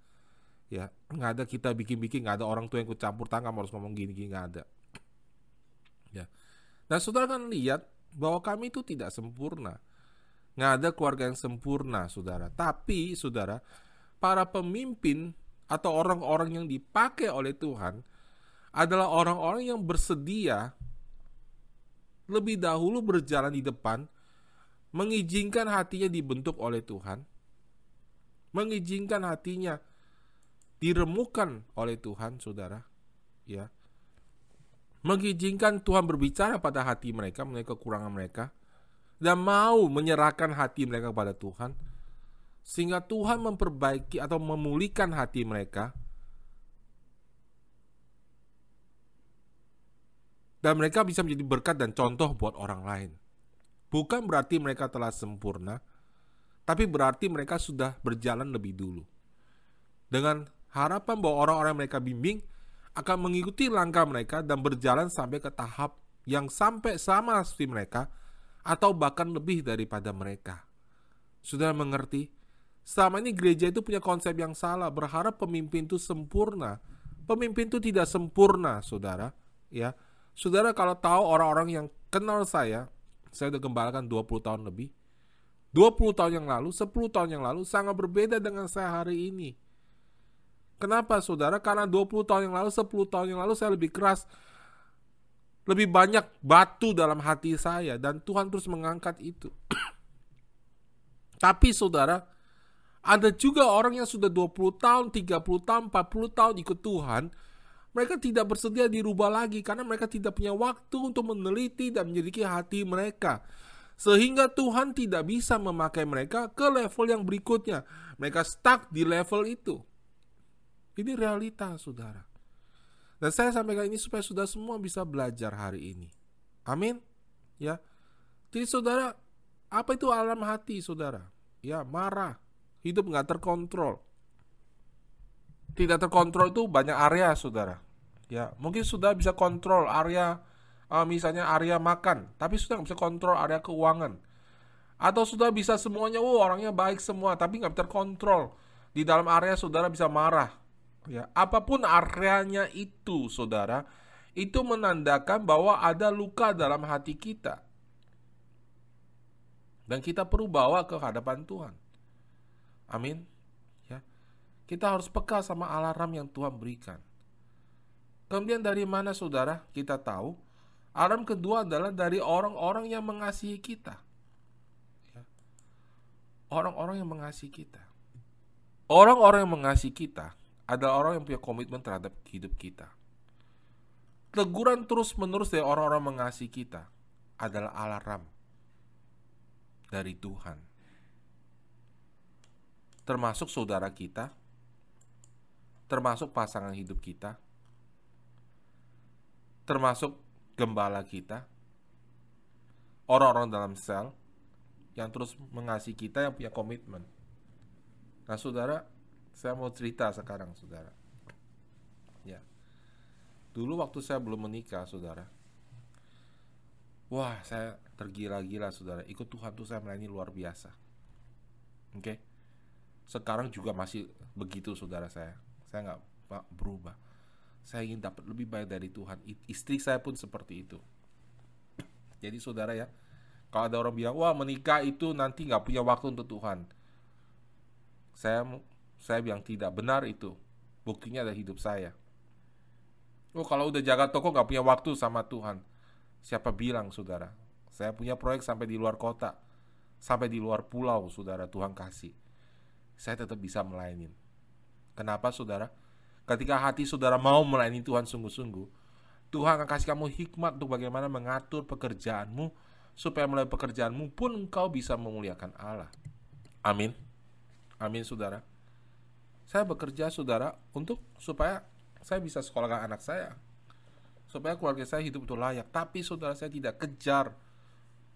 Ya, nggak ada kita bikin-bikin, nggak ada orang tua yang ikut tangan harus ngomong gini-gini nggak ada. Ya, dan saudara kan lihat bahwa kami itu tidak sempurna. Nggak ada keluarga yang sempurna, saudara. Tapi, saudara, para pemimpin atau orang-orang yang dipakai oleh Tuhan adalah orang-orang yang bersedia lebih dahulu berjalan di depan, mengizinkan hatinya dibentuk oleh Tuhan, mengizinkan hatinya diremukan oleh Tuhan, saudara, ya, mengizinkan Tuhan berbicara pada hati mereka mengenai kekurangan mereka, dan mau menyerahkan hati mereka kepada Tuhan, sehingga Tuhan memperbaiki atau memulihkan hati mereka dan mereka bisa menjadi berkat dan contoh buat orang lain. Bukan berarti mereka telah sempurna, tapi berarti mereka sudah berjalan lebih dulu. Dengan harapan bahwa orang-orang mereka bimbing akan mengikuti langkah mereka dan berjalan sampai ke tahap yang sampai sama seperti mereka atau bahkan lebih daripada mereka. Sudah mengerti? Selama ini gereja itu punya konsep yang salah, berharap pemimpin itu sempurna. Pemimpin itu tidak sempurna, saudara. Ya, Saudara kalau tahu orang-orang yang kenal saya, saya udah gembalakan 20 tahun lebih. 20 tahun yang lalu, 10 tahun yang lalu sangat berbeda dengan saya hari ini. Kenapa saudara? Karena 20 tahun yang lalu, 10 tahun yang lalu saya lebih keras. Lebih banyak batu dalam hati saya dan Tuhan terus mengangkat itu. Tapi saudara, ada juga orang yang sudah 20 tahun, 30 tahun, 40 tahun ikut Tuhan, mereka tidak bersedia dirubah lagi karena mereka tidak punya waktu untuk meneliti dan menyelidiki hati mereka. Sehingga Tuhan tidak bisa memakai mereka ke level yang berikutnya. Mereka stuck di level itu. Ini realita, saudara. Dan saya sampaikan ini supaya sudah semua bisa belajar hari ini. Amin. Ya. Jadi saudara, apa itu alam hati, saudara? Ya, marah, hidup nggak terkontrol. Tidak terkontrol itu banyak area, saudara. Ya, mungkin sudah bisa kontrol area uh, misalnya area makan, tapi sudah bisa kontrol area keuangan. Atau sudah bisa semuanya, oh orangnya baik semua, tapi nggak bisa kontrol. Di dalam area saudara bisa marah. Ya, apa pun areanya itu, saudara, itu menandakan bahwa ada luka dalam hati kita. Dan kita perlu bawa ke hadapan Tuhan. Amin. Kita harus peka sama alarm yang Tuhan berikan. Kemudian dari mana saudara kita tahu? Alarm kedua adalah dari orang-orang yang mengasihi kita. Ya. Orang-orang yang mengasihi kita. Orang-orang yang mengasihi kita adalah orang yang punya komitmen terhadap hidup kita. Teguran terus-menerus dari orang-orang mengasihi kita adalah alarm dari Tuhan. Termasuk saudara kita, termasuk pasangan hidup kita, termasuk gembala kita, orang-orang dalam sel yang terus mengasihi kita yang punya komitmen. Nah, saudara, saya mau cerita sekarang, saudara. Ya, dulu waktu saya belum menikah, saudara. Wah, saya tergila-gila, saudara. Ikut Tuhan tuh saya melayani luar biasa. Oke, okay? sekarang juga masih begitu, saudara saya. Saya nggak berubah saya ingin dapat lebih baik dari Tuhan. Istri saya pun seperti itu. Jadi saudara ya, kalau ada orang bilang, wah menikah itu nanti nggak punya waktu untuk Tuhan. Saya saya bilang tidak benar itu. Buktinya ada hidup saya. Oh kalau udah jaga toko nggak punya waktu sama Tuhan. Siapa bilang saudara? Saya punya proyek sampai di luar kota. Sampai di luar pulau saudara Tuhan kasih. Saya tetap bisa melayani. Kenapa saudara? Ketika hati saudara mau melayani Tuhan sungguh-sungguh, Tuhan akan kasih kamu hikmat untuk bagaimana mengatur pekerjaanmu, supaya melalui pekerjaanmu pun engkau bisa memuliakan Allah. Amin. Amin, saudara. Saya bekerja, saudara, untuk supaya saya bisa sekolahkan anak saya, supaya keluarga saya hidup betul layak. Tapi saudara saya tidak kejar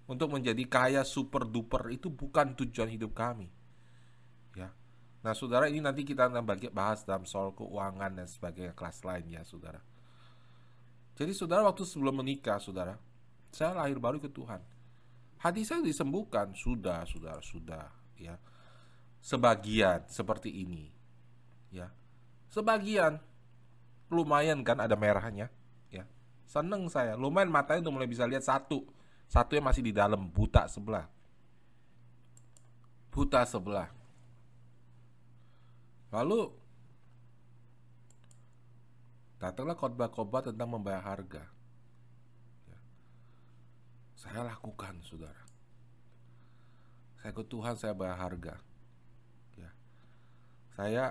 untuk menjadi kaya super duper itu bukan tujuan hidup kami. Nah, Saudara, ini nanti kita akan bahas dalam soal keuangan dan sebagainya kelas lain ya, Saudara. Jadi, Saudara waktu sebelum menikah, Saudara, saya lahir baru ke Tuhan. Hati saya disembuhkan, sudah, Saudara, sudah, ya. Sebagian seperti ini. Ya. Sebagian lumayan kan ada merahnya, ya. Seneng saya, lumayan matanya udah mulai bisa lihat satu satu yang masih di dalam buta sebelah. Buta sebelah. Lalu datanglah khotbah-khotbah tentang membayar harga. Ya. Saya lakukan, saudara. Saya ke Tuhan, saya bayar harga. Ya. Saya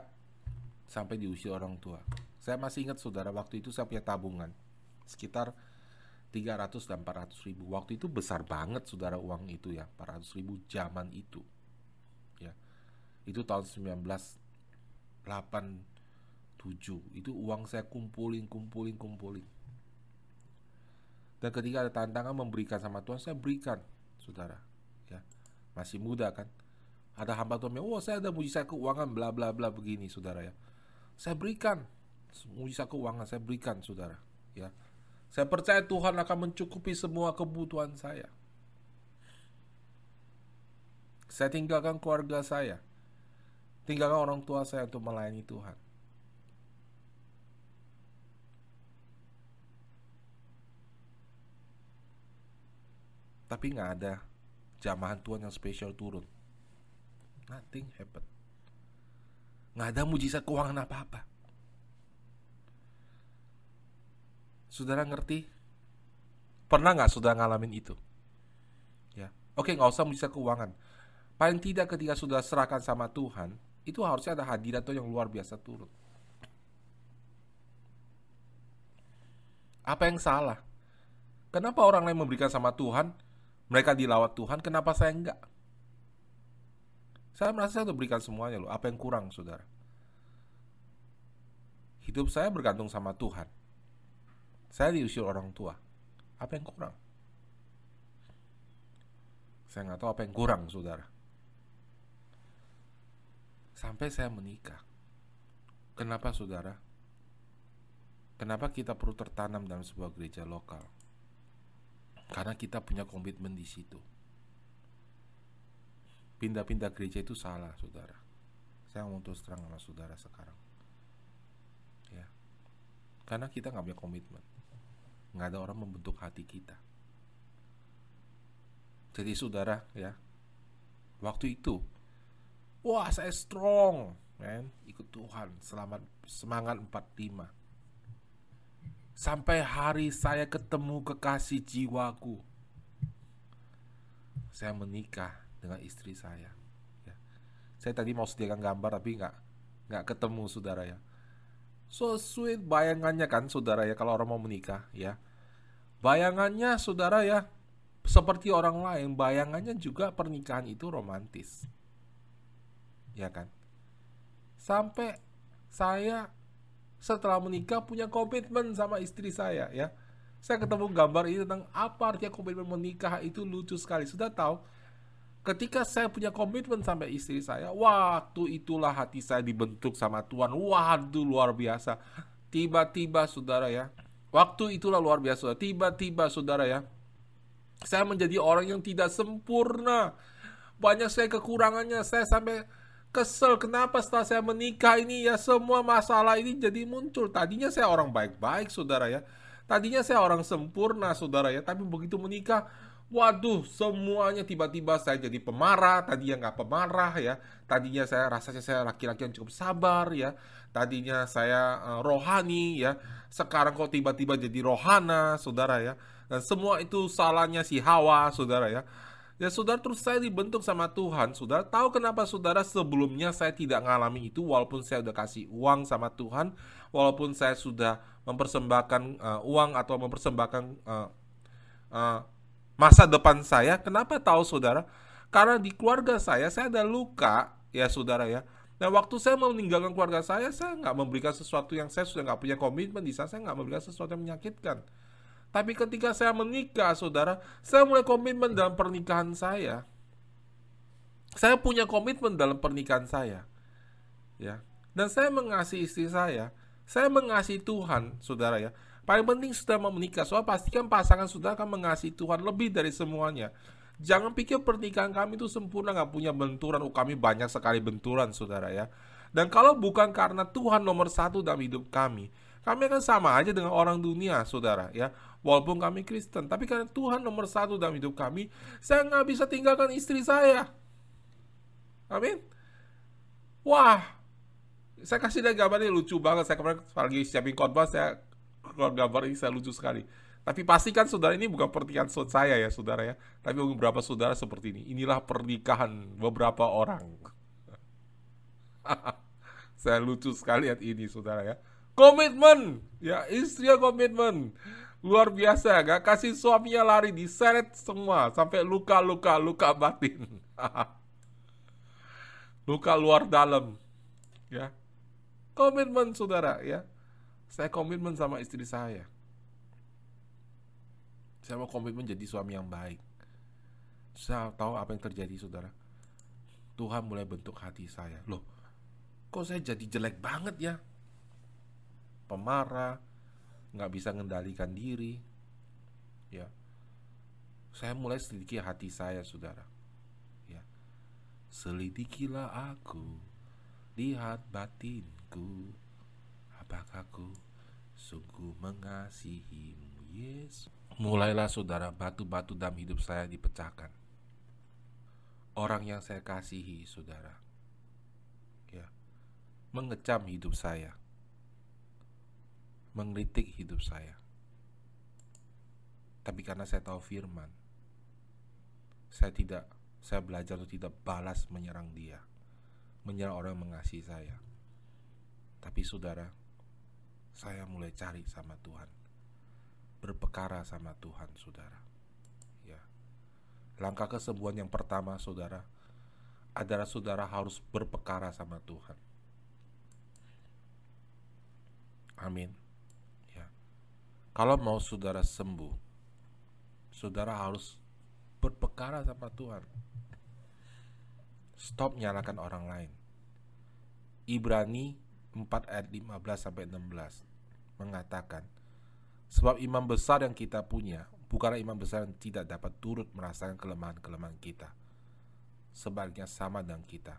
sampai diusir orang tua. Saya masih ingat, saudara, waktu itu saya punya tabungan sekitar 300 dan 400 ribu Waktu itu besar banget saudara uang itu ya 400 ribu zaman itu ya Itu tahun 1987 Itu uang saya kumpulin, kumpulin, kumpulin Dan ketika ada tantangan memberikan sama Tuhan Saya berikan saudara ya Masih muda kan ada hamba Tuhan yang, oh saya ada mujizat keuangan bla bla bla begini saudara ya. Saya berikan mujizat keuangan saya berikan saudara ya saya percaya Tuhan akan mencukupi semua kebutuhan saya. Saya tinggalkan keluarga saya. Tinggalkan orang tua saya untuk melayani Tuhan. Tapi nggak ada jamahan Tuhan yang spesial turun. Nothing happen. Nggak ada mujizat keuangan apa-apa. Saudara ngerti? Pernah nggak saudara ngalamin itu? Ya, oke nggak usah bisa keuangan. Paling tidak ketika sudah serahkan sama Tuhan, itu harusnya ada hadirat tuh yang luar biasa turun. Apa yang salah? Kenapa orang lain memberikan sama Tuhan, mereka dilawat Tuhan, kenapa saya enggak? Saya merasa saya berikan semuanya loh. Apa yang kurang, saudara? Hidup saya bergantung sama Tuhan. Saya diusir orang tua. Apa yang kurang? Saya nggak tahu apa yang kurang, saudara. Sampai saya menikah. Kenapa, saudara? Kenapa kita perlu tertanam dalam sebuah gereja lokal? Karena kita punya komitmen di situ. Pindah-pindah gereja itu salah, saudara. Saya mau terus terang sama saudara sekarang. Ya, karena kita nggak punya komitmen nggak ada orang membentuk hati kita. Jadi saudara ya, waktu itu, wah saya strong, man, ikut Tuhan, selamat semangat 45. Sampai hari saya ketemu kekasih jiwaku, saya menikah dengan istri saya. Ya. Saya tadi mau sediakan gambar tapi nggak nggak ketemu saudara ya. So sweet bayangannya kan saudara ya kalau orang mau menikah ya. Bayangannya saudara ya seperti orang lain, bayangannya juga pernikahan itu romantis. Ya kan? Sampai saya setelah menikah punya komitmen sama istri saya ya. Saya ketemu gambar ini tentang apa artinya komitmen menikah itu lucu sekali. Sudah tahu ketika saya punya komitmen sampai istri saya, waktu itulah hati saya dibentuk sama Tuhan. Waduh, luar biasa. Tiba-tiba saudara ya, waktu itulah luar biasa. Tiba-tiba saudara ya, saya menjadi orang yang tidak sempurna. Banyak saya kekurangannya, saya sampai kesel kenapa setelah saya menikah ini ya semua masalah ini jadi muncul. Tadinya saya orang baik-baik saudara ya. Tadinya saya orang sempurna saudara ya, tapi begitu menikah Waduh, semuanya tiba-tiba saya jadi pemarah. Tadinya nggak pemarah ya. Tadinya saya rasanya saya laki-laki yang cukup sabar ya. Tadinya saya uh, rohani ya. Sekarang kok tiba-tiba jadi rohana, saudara ya. Dan semua itu salahnya si Hawa, saudara ya. Ya saudara terus saya dibentuk sama Tuhan Saudara tahu kenapa saudara sebelumnya saya tidak mengalami itu Walaupun saya udah kasih uang sama Tuhan Walaupun saya sudah mempersembahkan uh, uang atau mempersembahkan uh, uh, masa depan saya. Kenapa tahu saudara? Karena di keluarga saya, saya ada luka, ya saudara ya. Nah waktu saya mau meninggalkan keluarga saya, saya nggak memberikan sesuatu yang saya sudah nggak punya komitmen di sana, saya nggak memberikan sesuatu yang menyakitkan. Tapi ketika saya menikah, saudara, saya mulai komitmen dalam pernikahan saya. Saya punya komitmen dalam pernikahan saya. Ya. Dan saya mengasihi istri saya. Saya mengasihi Tuhan, saudara ya. Paling penting sudah mau menikah, soal pastikan pasangan sudah akan mengasihi Tuhan lebih dari semuanya. Jangan pikir pernikahan kami itu sempurna, nggak punya benturan. Oh, kami banyak sekali benturan, saudara ya. Dan kalau bukan karena Tuhan nomor satu dalam hidup kami, kami akan sama aja dengan orang dunia, saudara ya. Walaupun kami Kristen, tapi karena Tuhan nomor satu dalam hidup kami, saya nggak bisa tinggalkan istri saya. Amin. Wah, saya kasih gambar ini lucu banget. Saya kemarin lagi siapin khotbah, saya keluar gambar ini saya lucu sekali. Tapi pastikan saudara ini bukan pernikahan saya ya saudara ya. Tapi beberapa saudara seperti ini. Inilah pernikahan beberapa orang. saya lucu sekali lihat ini saudara ya. Komitmen, ya istrinya komitmen. Luar biasa, gak kasih suaminya lari diseret semua sampai luka-luka, luka batin. luka luar dalam. Ya. Komitmen saudara ya. Saya komitmen sama istri saya saya mau komitmen jadi suami yang baik. Saya tahu apa yang terjadi, saudara. Tuhan mulai bentuk hati saya. Loh, kok saya jadi jelek banget ya? Pemarah, nggak bisa mengendalikan diri. Ya, saya mulai selidiki hati saya, saudara. Ya, selidikilah aku, lihat batinku, apakah aku sungguh mengasihimu, Yesus. Mulailah saudara batu-batu dalam hidup saya dipecahkan. Orang yang saya kasihi, saudara, ya, mengecam hidup saya, mengkritik hidup saya. Tapi karena saya tahu firman, saya tidak, saya belajar untuk tidak balas menyerang dia, menyerang orang yang mengasihi saya. Tapi saudara, saya mulai cari sama Tuhan berpekara sama Tuhan, saudara. Ya. Langkah kesembuhan yang pertama, saudara, adalah saudara harus berpekara sama Tuhan. Amin. Kalau mau saudara sembuh, saudara harus berpekara sama Tuhan. Stop nyalakan orang lain. Ibrani 4 ayat 15 sampai 16 mengatakan, Sebab imam besar yang kita punya bukanlah imam besar yang tidak dapat turut merasakan kelemahan-kelemahan kita. Sebaliknya sama dengan kita.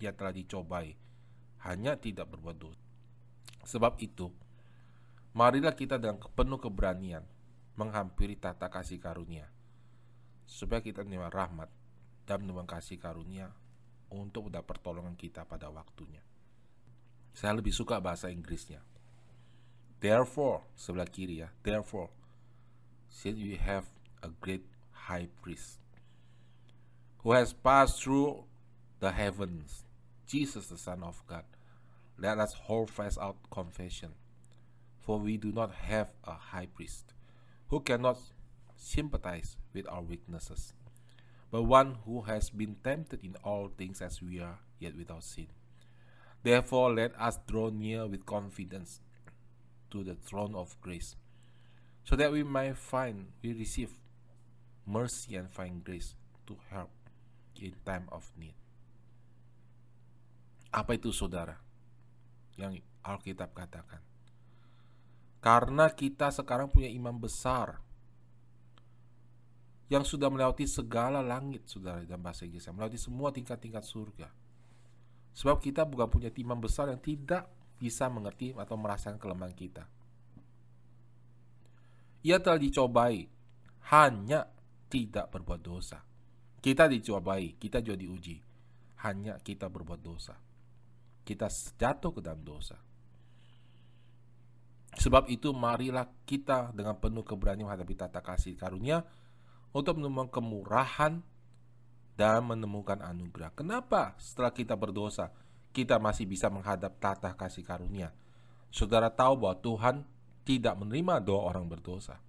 Ia telah dicobai, hanya tidak berbuat dosa. Sebab itu, marilah kita dengan penuh keberanian menghampiri tata kasih karunia, supaya kita menerima rahmat dan menerima kasih karunia untuk mendapat pertolongan kita pada waktunya. Saya lebih suka bahasa Inggrisnya. Therefore, sebelah kiri ya. Therefore, since we have a great high priest who has passed through the heavens, Jesus the Son of God, let us hold fast our confession. For we do not have a high priest who cannot sympathize with our weaknesses, but one who has been tempted in all things as we are, yet without sin. Therefore, let us draw near with confidence to the throne of grace, so that we might find, we receive mercy and find grace to help in time of need. Apa itu saudara? Yang Alkitab katakan. Karena kita sekarang punya imam besar yang sudah melewati segala langit, saudara, dalam bahasa Inggris, melewati semua tingkat-tingkat surga. Sebab kita bukan punya imam besar yang tidak bisa mengerti atau merasakan kelemahan kita. Ia telah dicobai, hanya tidak berbuat dosa. Kita dicobai, kita juga diuji, hanya kita berbuat dosa. Kita jatuh ke dalam dosa. Sebab itu marilah kita dengan penuh keberanian menghadapi tata kasih karunia untuk menemukan kemurahan dan menemukan anugerah. Kenapa setelah kita berdosa, kita masih bisa menghadap tata kasih karunia. Saudara tahu bahwa Tuhan tidak menerima doa orang berdosa.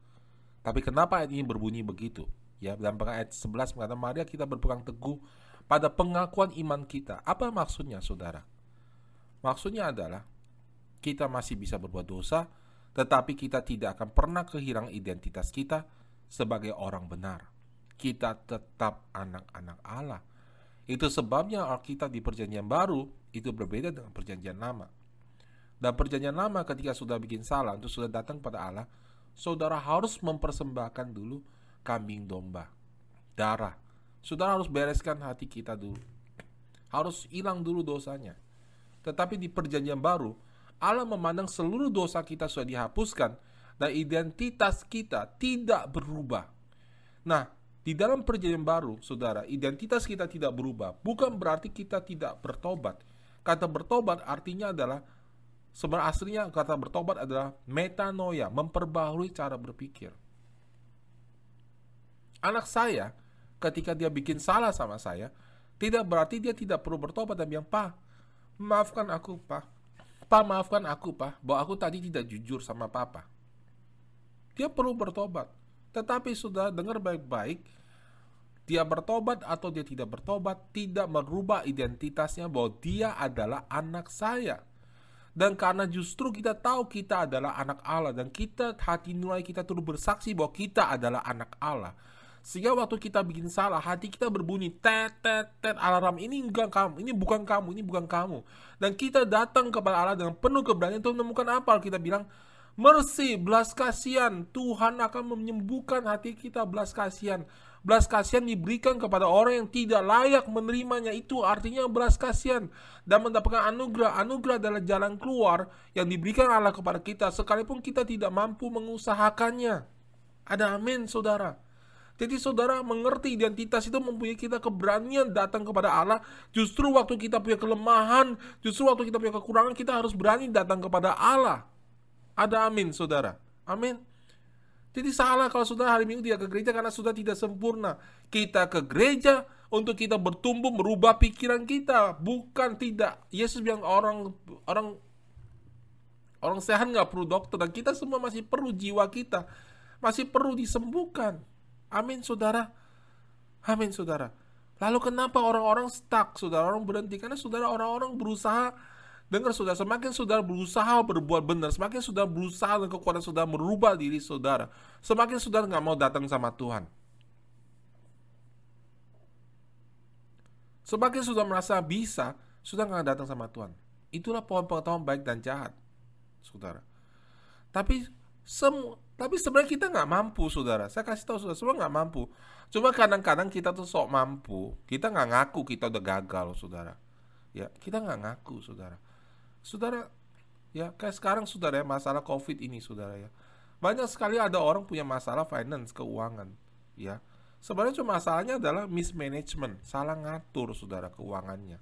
Tapi kenapa ayat ini berbunyi begitu? Ya, dalam ayat 11 mengatakan, Maria kita berpegang teguh pada pengakuan iman kita. Apa maksudnya, saudara? Maksudnya adalah kita masih bisa berbuat dosa, tetapi kita tidak akan pernah kehilangan identitas kita sebagai orang benar. Kita tetap anak-anak Allah. Itu sebabnya Alkitab di Perjanjian Baru itu berbeda dengan Perjanjian Lama. Dan Perjanjian Lama ketika sudah bikin salah untuk sudah datang pada Allah, saudara harus mempersembahkan dulu kambing domba, darah. Saudara harus bereskan hati kita dulu. Harus hilang dulu dosanya. Tetapi di Perjanjian Baru, Allah memandang seluruh dosa kita sudah dihapuskan dan identitas kita tidak berubah. Nah, di dalam perjanjian baru, saudara, identitas kita tidak berubah. Bukan berarti kita tidak bertobat. Kata bertobat artinya adalah sebenarnya aslinya kata bertobat adalah metanoia, memperbaharui cara berpikir. Anak saya ketika dia bikin salah sama saya, tidak berarti dia tidak perlu bertobat dan bilang, "Pak, maafkan aku, Pak. Pak maafkan aku pak, bahwa aku tadi tidak jujur sama papa. Dia perlu bertobat. Tetapi sudah dengar baik-baik, dia bertobat atau dia tidak bertobat tidak merubah identitasnya bahwa dia adalah anak saya. Dan karena justru kita tahu kita adalah anak Allah dan kita hati nurani kita terus bersaksi bahwa kita adalah anak Allah sehingga waktu kita bikin salah, hati kita berbunyi tet tet tet alarm ini enggak kamu, ini bukan kamu, ini bukan kamu. Dan kita datang kepada Allah dengan penuh keberanian untuk menemukan apa? Kita bilang, mercy, belas kasihan. Tuhan akan menyembuhkan hati kita belas kasihan. Belas kasihan diberikan kepada orang yang tidak layak menerimanya. Itu artinya belas kasihan dan mendapatkan anugerah. Anugerah adalah jalan keluar yang diberikan Allah kepada kita sekalipun kita tidak mampu mengusahakannya. Ada amin, saudara. Jadi saudara mengerti identitas itu mempunyai kita keberanian datang kepada Allah. Justru waktu kita punya kelemahan, justru waktu kita punya kekurangan, kita harus berani datang kepada Allah. Ada amin saudara. Amin. Jadi salah kalau saudara hari minggu tidak ke gereja karena sudah tidak sempurna. Kita ke gereja untuk kita bertumbuh merubah pikiran kita, bukan tidak. Yesus bilang orang orang orang sehat nggak perlu dokter dan kita semua masih perlu jiwa kita masih perlu disembuhkan. Amin, saudara. Amin, saudara. Lalu kenapa orang-orang stuck, saudara? Orang berhenti karena saudara orang-orang berusaha dengar saudara semakin saudara berusaha berbuat benar, semakin saudara berusaha dan kekuatan saudara merubah diri saudara, semakin saudara nggak mau datang sama Tuhan. Semakin sudah merasa bisa, sudah nggak datang sama Tuhan. Itulah pohon pengetahuan baik dan jahat, saudara. Tapi semua tapi sebenarnya kita nggak mampu, saudara. Saya kasih tahu saudara, semua nggak mampu. Cuma kadang-kadang kita tuh sok mampu. Kita nggak ngaku kita udah gagal, saudara. Ya, kita nggak ngaku, saudara. Saudara, ya kayak sekarang, saudara ya, masalah COVID ini, saudara ya. Banyak sekali ada orang punya masalah finance, keuangan, ya. Sebenarnya cuma masalahnya adalah mismanagement, salah ngatur, saudara, keuangannya.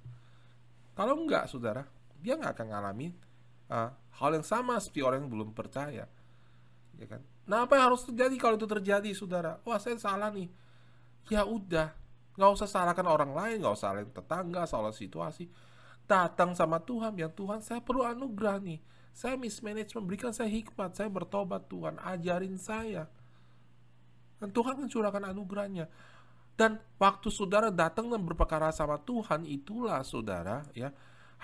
Kalau enggak, saudara, dia nggak akan ngalamin uh, hal yang sama seperti orang yang belum percaya ya kan? Nah apa yang harus terjadi kalau itu terjadi saudara? Wah saya salah nih. Ya udah nggak usah salahkan orang lain nggak usah salahin tetangga salah situasi. Datang sama Tuhan yang Tuhan saya perlu anugerah nih. Saya mismanage memberikan saya hikmat saya bertobat Tuhan ajarin saya. Dan Tuhan mencurahkan anugerahnya. Dan waktu saudara datang dan berperkara sama Tuhan itulah saudara ya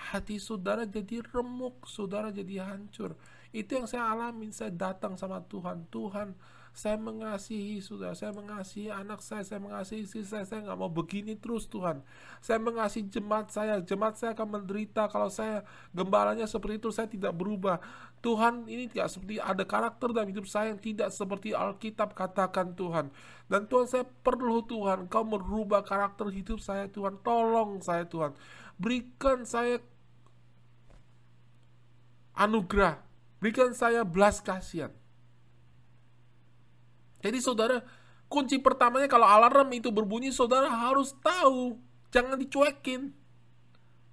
hati saudara jadi remuk saudara jadi hancur itu yang saya alami. Saya datang sama Tuhan. Tuhan, saya mengasihi sudah. Saya mengasihi anak saya. Saya mengasihi istri saya. Saya nggak mau begini terus Tuhan. Saya mengasihi jemaat saya. Jemaat saya akan menderita kalau saya gembalanya seperti itu. Saya tidak berubah. Tuhan ini tidak seperti ada karakter dalam hidup saya yang tidak seperti Alkitab katakan Tuhan. Dan Tuhan saya perlu Tuhan. Kau merubah karakter hidup saya Tuhan. Tolong saya Tuhan. Berikan saya anugerah Berikan saya belas kasihan. Jadi saudara, kunci pertamanya kalau alarm itu berbunyi, saudara harus tahu. Jangan dicuekin.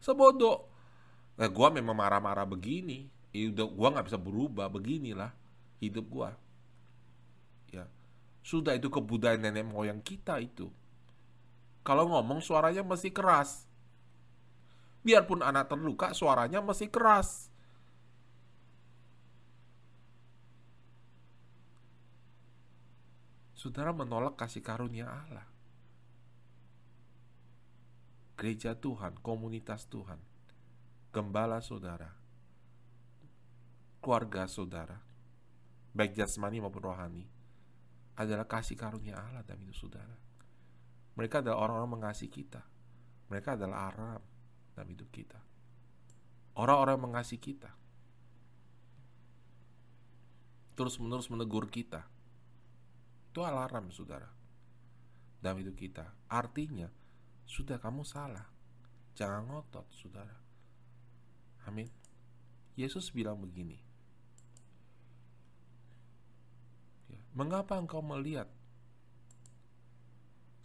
Sebodoh. Nah, gue memang marah-marah begini. Hidup gue nggak bisa berubah. Beginilah hidup gue. Ya. Sudah itu kebudayaan nenek moyang kita itu. Kalau ngomong suaranya mesti keras. Biarpun anak terluka, suaranya mesti keras. Saudara menolak kasih karunia Allah. Gereja Tuhan, komunitas Tuhan, gembala saudara, keluarga saudara, baik jasmani maupun rohani, adalah kasih karunia Allah dalam hidup saudara. Mereka adalah orang-orang mengasihi kita. Mereka adalah Aram dalam hidup kita. Orang-orang mengasihi kita. Terus-menerus menegur kita. Itu alarm, saudara. Dalam hidup kita. Artinya, sudah kamu salah. Jangan ngotot, saudara. Amin. Yesus bilang begini. Ya, mengapa engkau melihat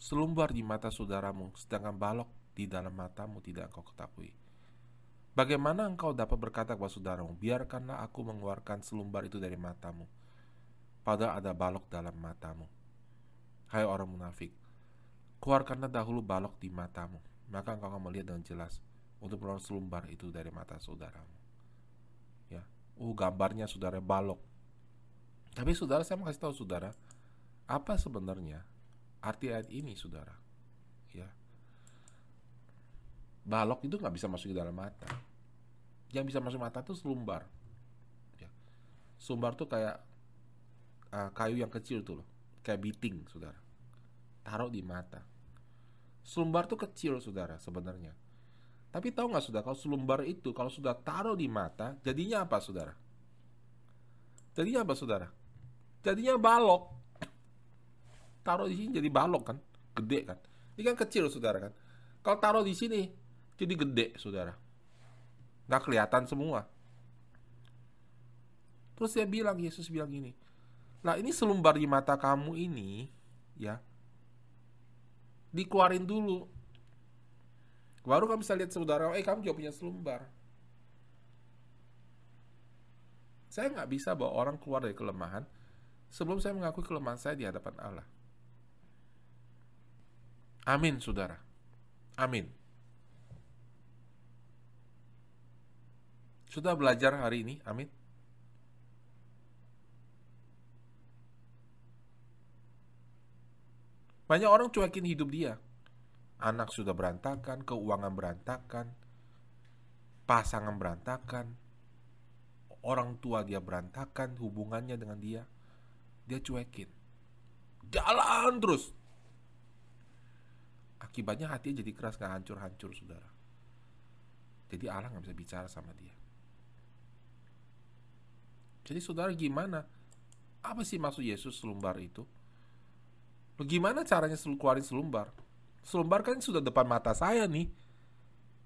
selumbar di mata saudaramu, sedangkan balok di dalam matamu tidak engkau ketahui? Bagaimana engkau dapat berkata kepada saudaramu, biarkanlah aku mengeluarkan selumbar itu dari matamu, padahal ada balok dalam matamu. Hai orang munafik, keluarkanlah dahulu balok di matamu, maka engkau akan melihat dengan jelas untuk mengeluarkan selumbar itu dari mata saudaramu. Ya, uh gambarnya saudara balok. Tapi saudara saya mau kasih tahu saudara, apa sebenarnya arti ayat ini saudara? Ya, balok itu nggak bisa masuk ke dalam mata yang bisa masuk mata itu selumbar ya. selumbar tuh kayak uh, kayu yang kecil tuh loh. Kayak biting saudara. Taruh di mata. Selumbar tuh kecil saudara sebenarnya. Tapi tahu nggak saudara kalau selumbar itu kalau sudah taruh di mata jadinya apa saudara? Jadinya apa saudara? Jadinya balok. Taruh di sini jadi balok kan? Gede kan? Ini kan kecil saudara kan? Kalau taruh di sini jadi gede saudara. Nggak kelihatan semua. Terus dia bilang Yesus bilang gini lah ini selumbar di mata kamu ini ya dikeluarin dulu baru kamu bisa lihat saudara eh kamu juga punya selumbar saya nggak bisa bawa orang keluar dari kelemahan sebelum saya mengakui kelemahan saya di hadapan Allah. Amin, saudara. Amin. Sudah belajar hari ini? Amin. Banyak orang cuekin hidup dia. Anak sudah berantakan, keuangan berantakan, pasangan berantakan, orang tua dia berantakan, hubungannya dengan dia, dia cuekin. Jalan terus. Akibatnya hatinya jadi keras, gak hancur-hancur, saudara. Jadi Allah gak bisa bicara sama dia. Jadi saudara gimana? Apa sih maksud Yesus selumbar itu? Bagaimana caranya keluarin selumbar? Selumbar kan sudah depan mata saya nih.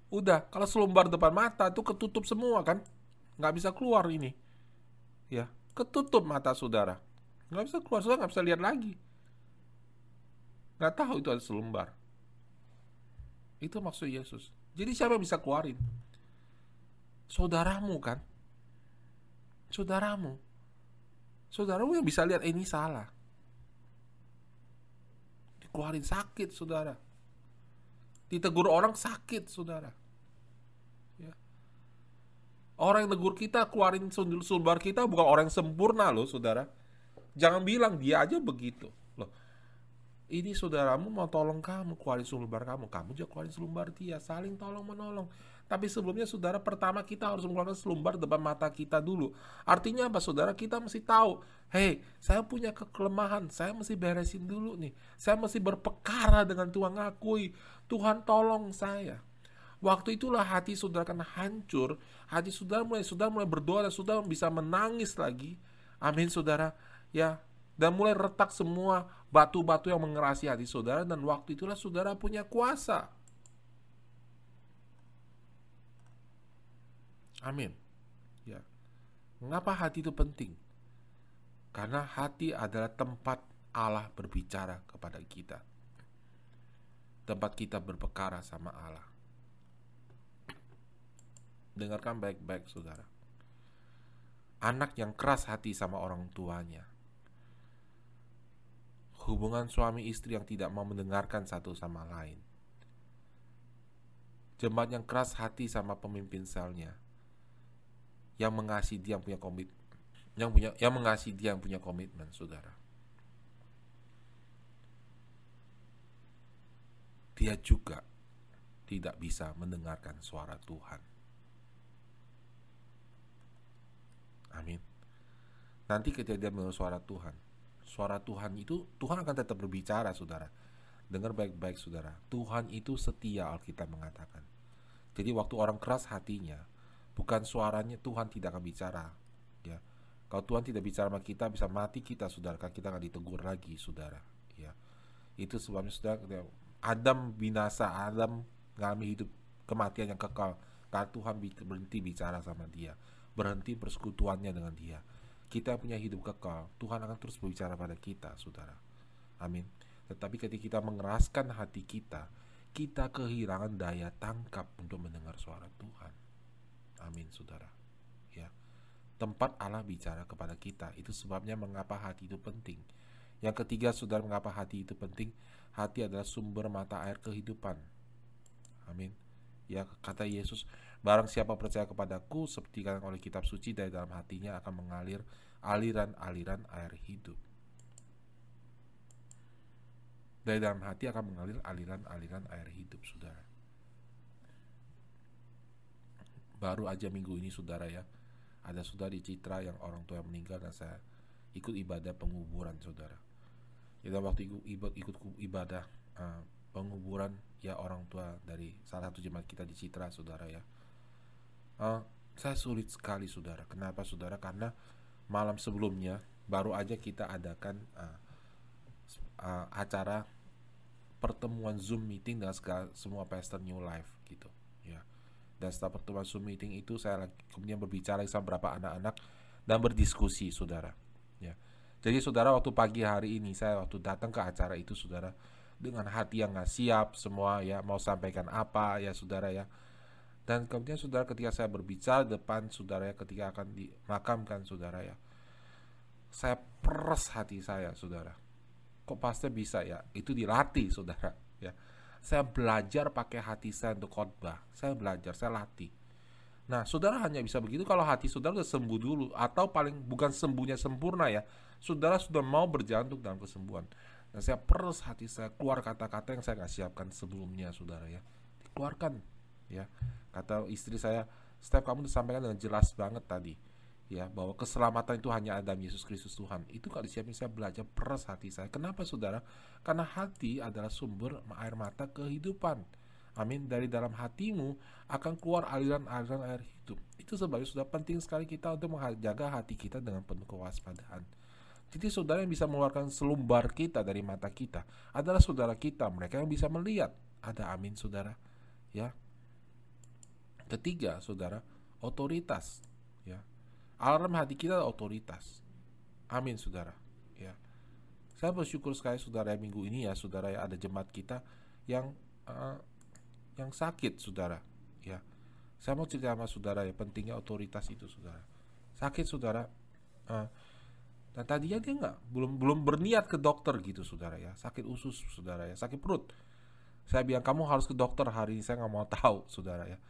Udah, kalau selumbar depan mata itu ketutup semua kan? Nggak bisa keluar ini. Ya, ketutup mata saudara. Nggak bisa keluar, saudara nggak bisa lihat lagi. Nggak tahu itu ada selumbar. Itu maksud Yesus. Jadi siapa yang bisa keluarin? Saudaramu kan? saudaramu. Saudaramu yang bisa lihat eh, ini salah. Dikeluarin sakit, saudara. Ditegur orang sakit, saudara. Ya. Orang yang tegur kita, keluarin sulbar kita bukan orang yang sempurna loh, saudara. Jangan bilang dia aja begitu. Loh, ini saudaramu mau tolong kamu, keluarin sulbar kamu. Kamu juga keluarin sulbar dia. Saling tolong menolong. Tapi sebelumnya saudara pertama kita harus mengeluarkan selumbar depan mata kita dulu. Artinya apa saudara? Kita mesti tahu, hei saya punya kelemahan, saya mesti beresin dulu nih. Saya mesti berpekara dengan Tuhan ngakui, Tuhan tolong saya. Waktu itulah hati saudara akan hancur, hati saudara mulai saudara mulai berdoa dan saudara bisa menangis lagi. Amin saudara. Ya, dan mulai retak semua batu-batu yang mengerasi hati saudara dan waktu itulah saudara punya kuasa Amin. Ya. Mengapa hati itu penting? Karena hati adalah tempat Allah berbicara kepada kita. Tempat kita berpekara sama Allah. Dengarkan baik-baik, saudara. Anak yang keras hati sama orang tuanya. Hubungan suami istri yang tidak mau mendengarkan satu sama lain. Jemaat yang keras hati sama pemimpin selnya yang mengasihi dia yang punya komit yang punya yang mengasihi dia yang punya komitmen saudara dia juga tidak bisa mendengarkan suara Tuhan amin nanti ketika dia mendengar suara Tuhan, suara Tuhan itu Tuhan akan tetap berbicara, saudara. Dengar baik-baik, saudara. Tuhan itu setia, Alkitab mengatakan. Jadi waktu orang keras hatinya, bukan suaranya Tuhan tidak akan bicara, ya. Kalau Tuhan tidak bicara sama kita, bisa mati kita, saudara. Kan kita akan ditegur lagi, saudara. Ya, itu sebabnya saudara. Adam binasa, Adam mengalami hidup kematian yang kekal karena Tuhan berhenti bicara sama dia, berhenti persekutuannya dengan dia kita punya hidup kekal, Tuhan akan terus berbicara pada kita, saudara. Amin. Tetapi ketika kita mengeraskan hati kita, kita kehilangan daya tangkap untuk mendengar suara Tuhan. Amin, saudara. Ya, tempat Allah bicara kepada kita. Itu sebabnya mengapa hati itu penting. Yang ketiga, saudara, mengapa hati itu penting? Hati adalah sumber mata air kehidupan. Amin. Ya, kata Yesus, barang siapa percaya kepadaku seperti kata oleh kitab suci dari dalam hatinya akan mengalir aliran-aliran air hidup. Dari dalam hati akan mengalir aliran-aliran air hidup, Saudara. Baru aja minggu ini, Saudara ya, ada saudara di Citra yang orang tua yang meninggal dan saya ikut ibadah penguburan, Saudara. Kita waktu ikut, ikut ibadah uh, penguburan ya orang tua dari salah satu jemaat kita di Citra saudara ya. Uh, saya sulit sekali saudara. Kenapa saudara? Karena malam sebelumnya baru aja kita adakan uh, uh, acara pertemuan zoom meeting dengan segala, semua pastor new life. ya dan setelah pertemuan zoom meeting itu saya kemudian berbicara sama beberapa anak-anak dan berdiskusi saudara. Ya. Jadi saudara waktu pagi hari ini saya waktu datang ke acara itu saudara dengan hati yang nggak siap semua ya mau sampaikan apa ya saudara ya. Dan kemudian saudara ketika saya berbicara depan saudara ya ketika akan dimakamkan saudara ya saya peres hati saya saudara. Kok pasti bisa ya? Itu dilatih saudara ya saya belajar pakai hati saya untuk khotbah saya belajar saya latih Nah, saudara hanya bisa begitu kalau hati saudara sudah sembuh dulu atau paling bukan sembuhnya sempurna ya. Saudara sudah mau berjalan untuk dalam kesembuhan. Dan saya perus hati saya keluar kata-kata yang saya nggak siapkan sebelumnya, saudara ya. Dikeluarkan, ya. Kata istri saya, setiap kamu disampaikan dengan jelas banget tadi, ya bahwa keselamatan itu hanya ada Yesus Kristus Tuhan. Itu kalau disiapin saya belajar peres hati saya. Kenapa, saudara? Karena hati adalah sumber air mata kehidupan. Amin. Dari dalam hatimu akan keluar aliran-aliran air hidup. Itu sebabnya sudah penting sekali kita untuk menjaga hati kita dengan penuh kewaspadaan. Jadi saudara yang bisa mengeluarkan selumbar kita dari mata kita adalah saudara kita, mereka yang bisa melihat. Ada amin saudara. Ya. Ketiga, saudara, otoritas, ya. Alarm hati kita otoritas. Amin saudara. Ya. Saya bersyukur sekali saudara minggu ini ya saudara ya ada jemaat kita yang uh, yang sakit saudara ya. Saya mau cerita sama saudara ya pentingnya otoritas itu saudara. Sakit saudara uh, dan tadinya dia nggak belum belum berniat ke dokter gitu saudara ya sakit usus saudara ya sakit perut saya bilang kamu harus ke dokter hari ini saya nggak mau tahu saudara ya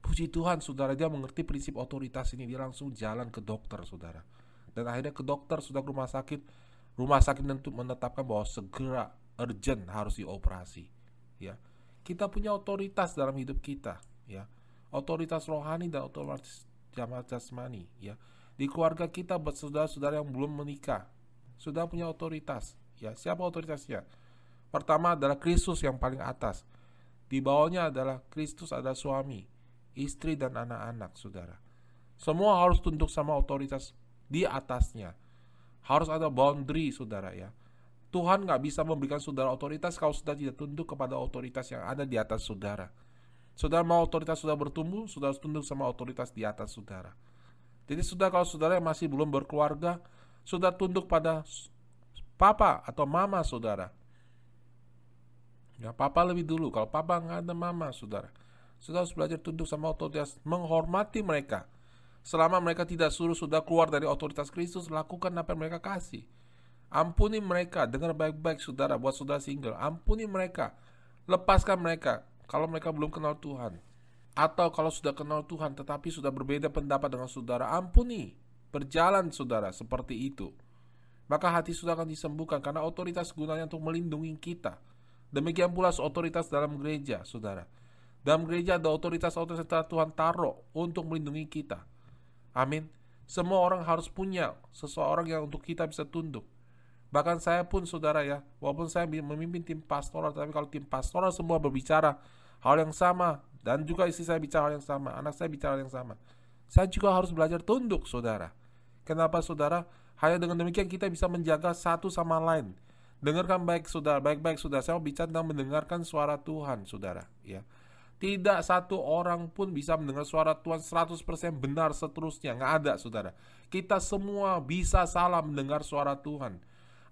puji Tuhan saudara. Dia mengerti prinsip otoritas ini. Dia langsung jalan ke dokter saudara. Dan akhirnya ke dokter sudah ke rumah sakit. Rumah sakit tentu menetapkan bahwa segera urgent harus dioperasi ya. Kita punya otoritas dalam hidup kita ya. Otoritas rohani dan otoritas jasmani ya. Di keluarga kita buat saudara-saudara yang belum menikah, sudah punya otoritas. Ya, siapa otoritasnya? Pertama adalah Kristus yang paling atas. Di bawahnya adalah Kristus ada suami, istri dan anak-anak, saudara. Semua harus tunduk sama otoritas di atasnya. Harus ada boundary, saudara ya. Tuhan nggak bisa memberikan saudara otoritas kalau sudah tidak tunduk kepada otoritas yang ada di atas saudara. Saudara mau otoritas sudah bertumbuh, harus tunduk sama otoritas di atas saudara. Jadi sudah kalau saudara yang masih belum berkeluarga, sudah tunduk pada papa atau mama saudara. Ya, papa lebih dulu. Kalau papa nggak ada mama, saudara. Saudara harus belajar tunduk sama otoritas, menghormati mereka. Selama mereka tidak suruh sudah keluar dari otoritas Kristus, lakukan apa yang mereka kasih. Ampuni mereka, dengar baik-baik saudara, buat saudara single. Ampuni mereka, lepaskan mereka kalau mereka belum kenal Tuhan. Atau kalau sudah kenal Tuhan tetapi sudah berbeda pendapat dengan saudara, ampuni. Berjalan saudara seperti itu. Maka hati sudah akan disembuhkan karena otoritas gunanya untuk melindungi kita. Demikian pula otoritas dalam gereja, saudara. Dalam gereja ada otoritas-otoritas Tuhan taruh untuk melindungi kita. Amin. Semua orang harus punya seseorang yang untuk kita bisa tunduk. Bahkan saya pun saudara ya, walaupun saya memimpin tim pastoral, tapi kalau tim pastoral semua berbicara hal yang sama, dan juga istri saya bicara hal yang sama, anak saya bicara hal yang sama. Saya juga harus belajar tunduk saudara. Kenapa saudara? Hanya dengan demikian kita bisa menjaga satu sama lain. Dengarkan baik saudara, baik-baik saudara. Saya mau bicara tentang mendengarkan suara Tuhan saudara. Ya, tidak satu orang pun bisa mendengar suara Tuhan 100% benar seterusnya. Nggak ada, saudara. Kita semua bisa salah mendengar suara Tuhan.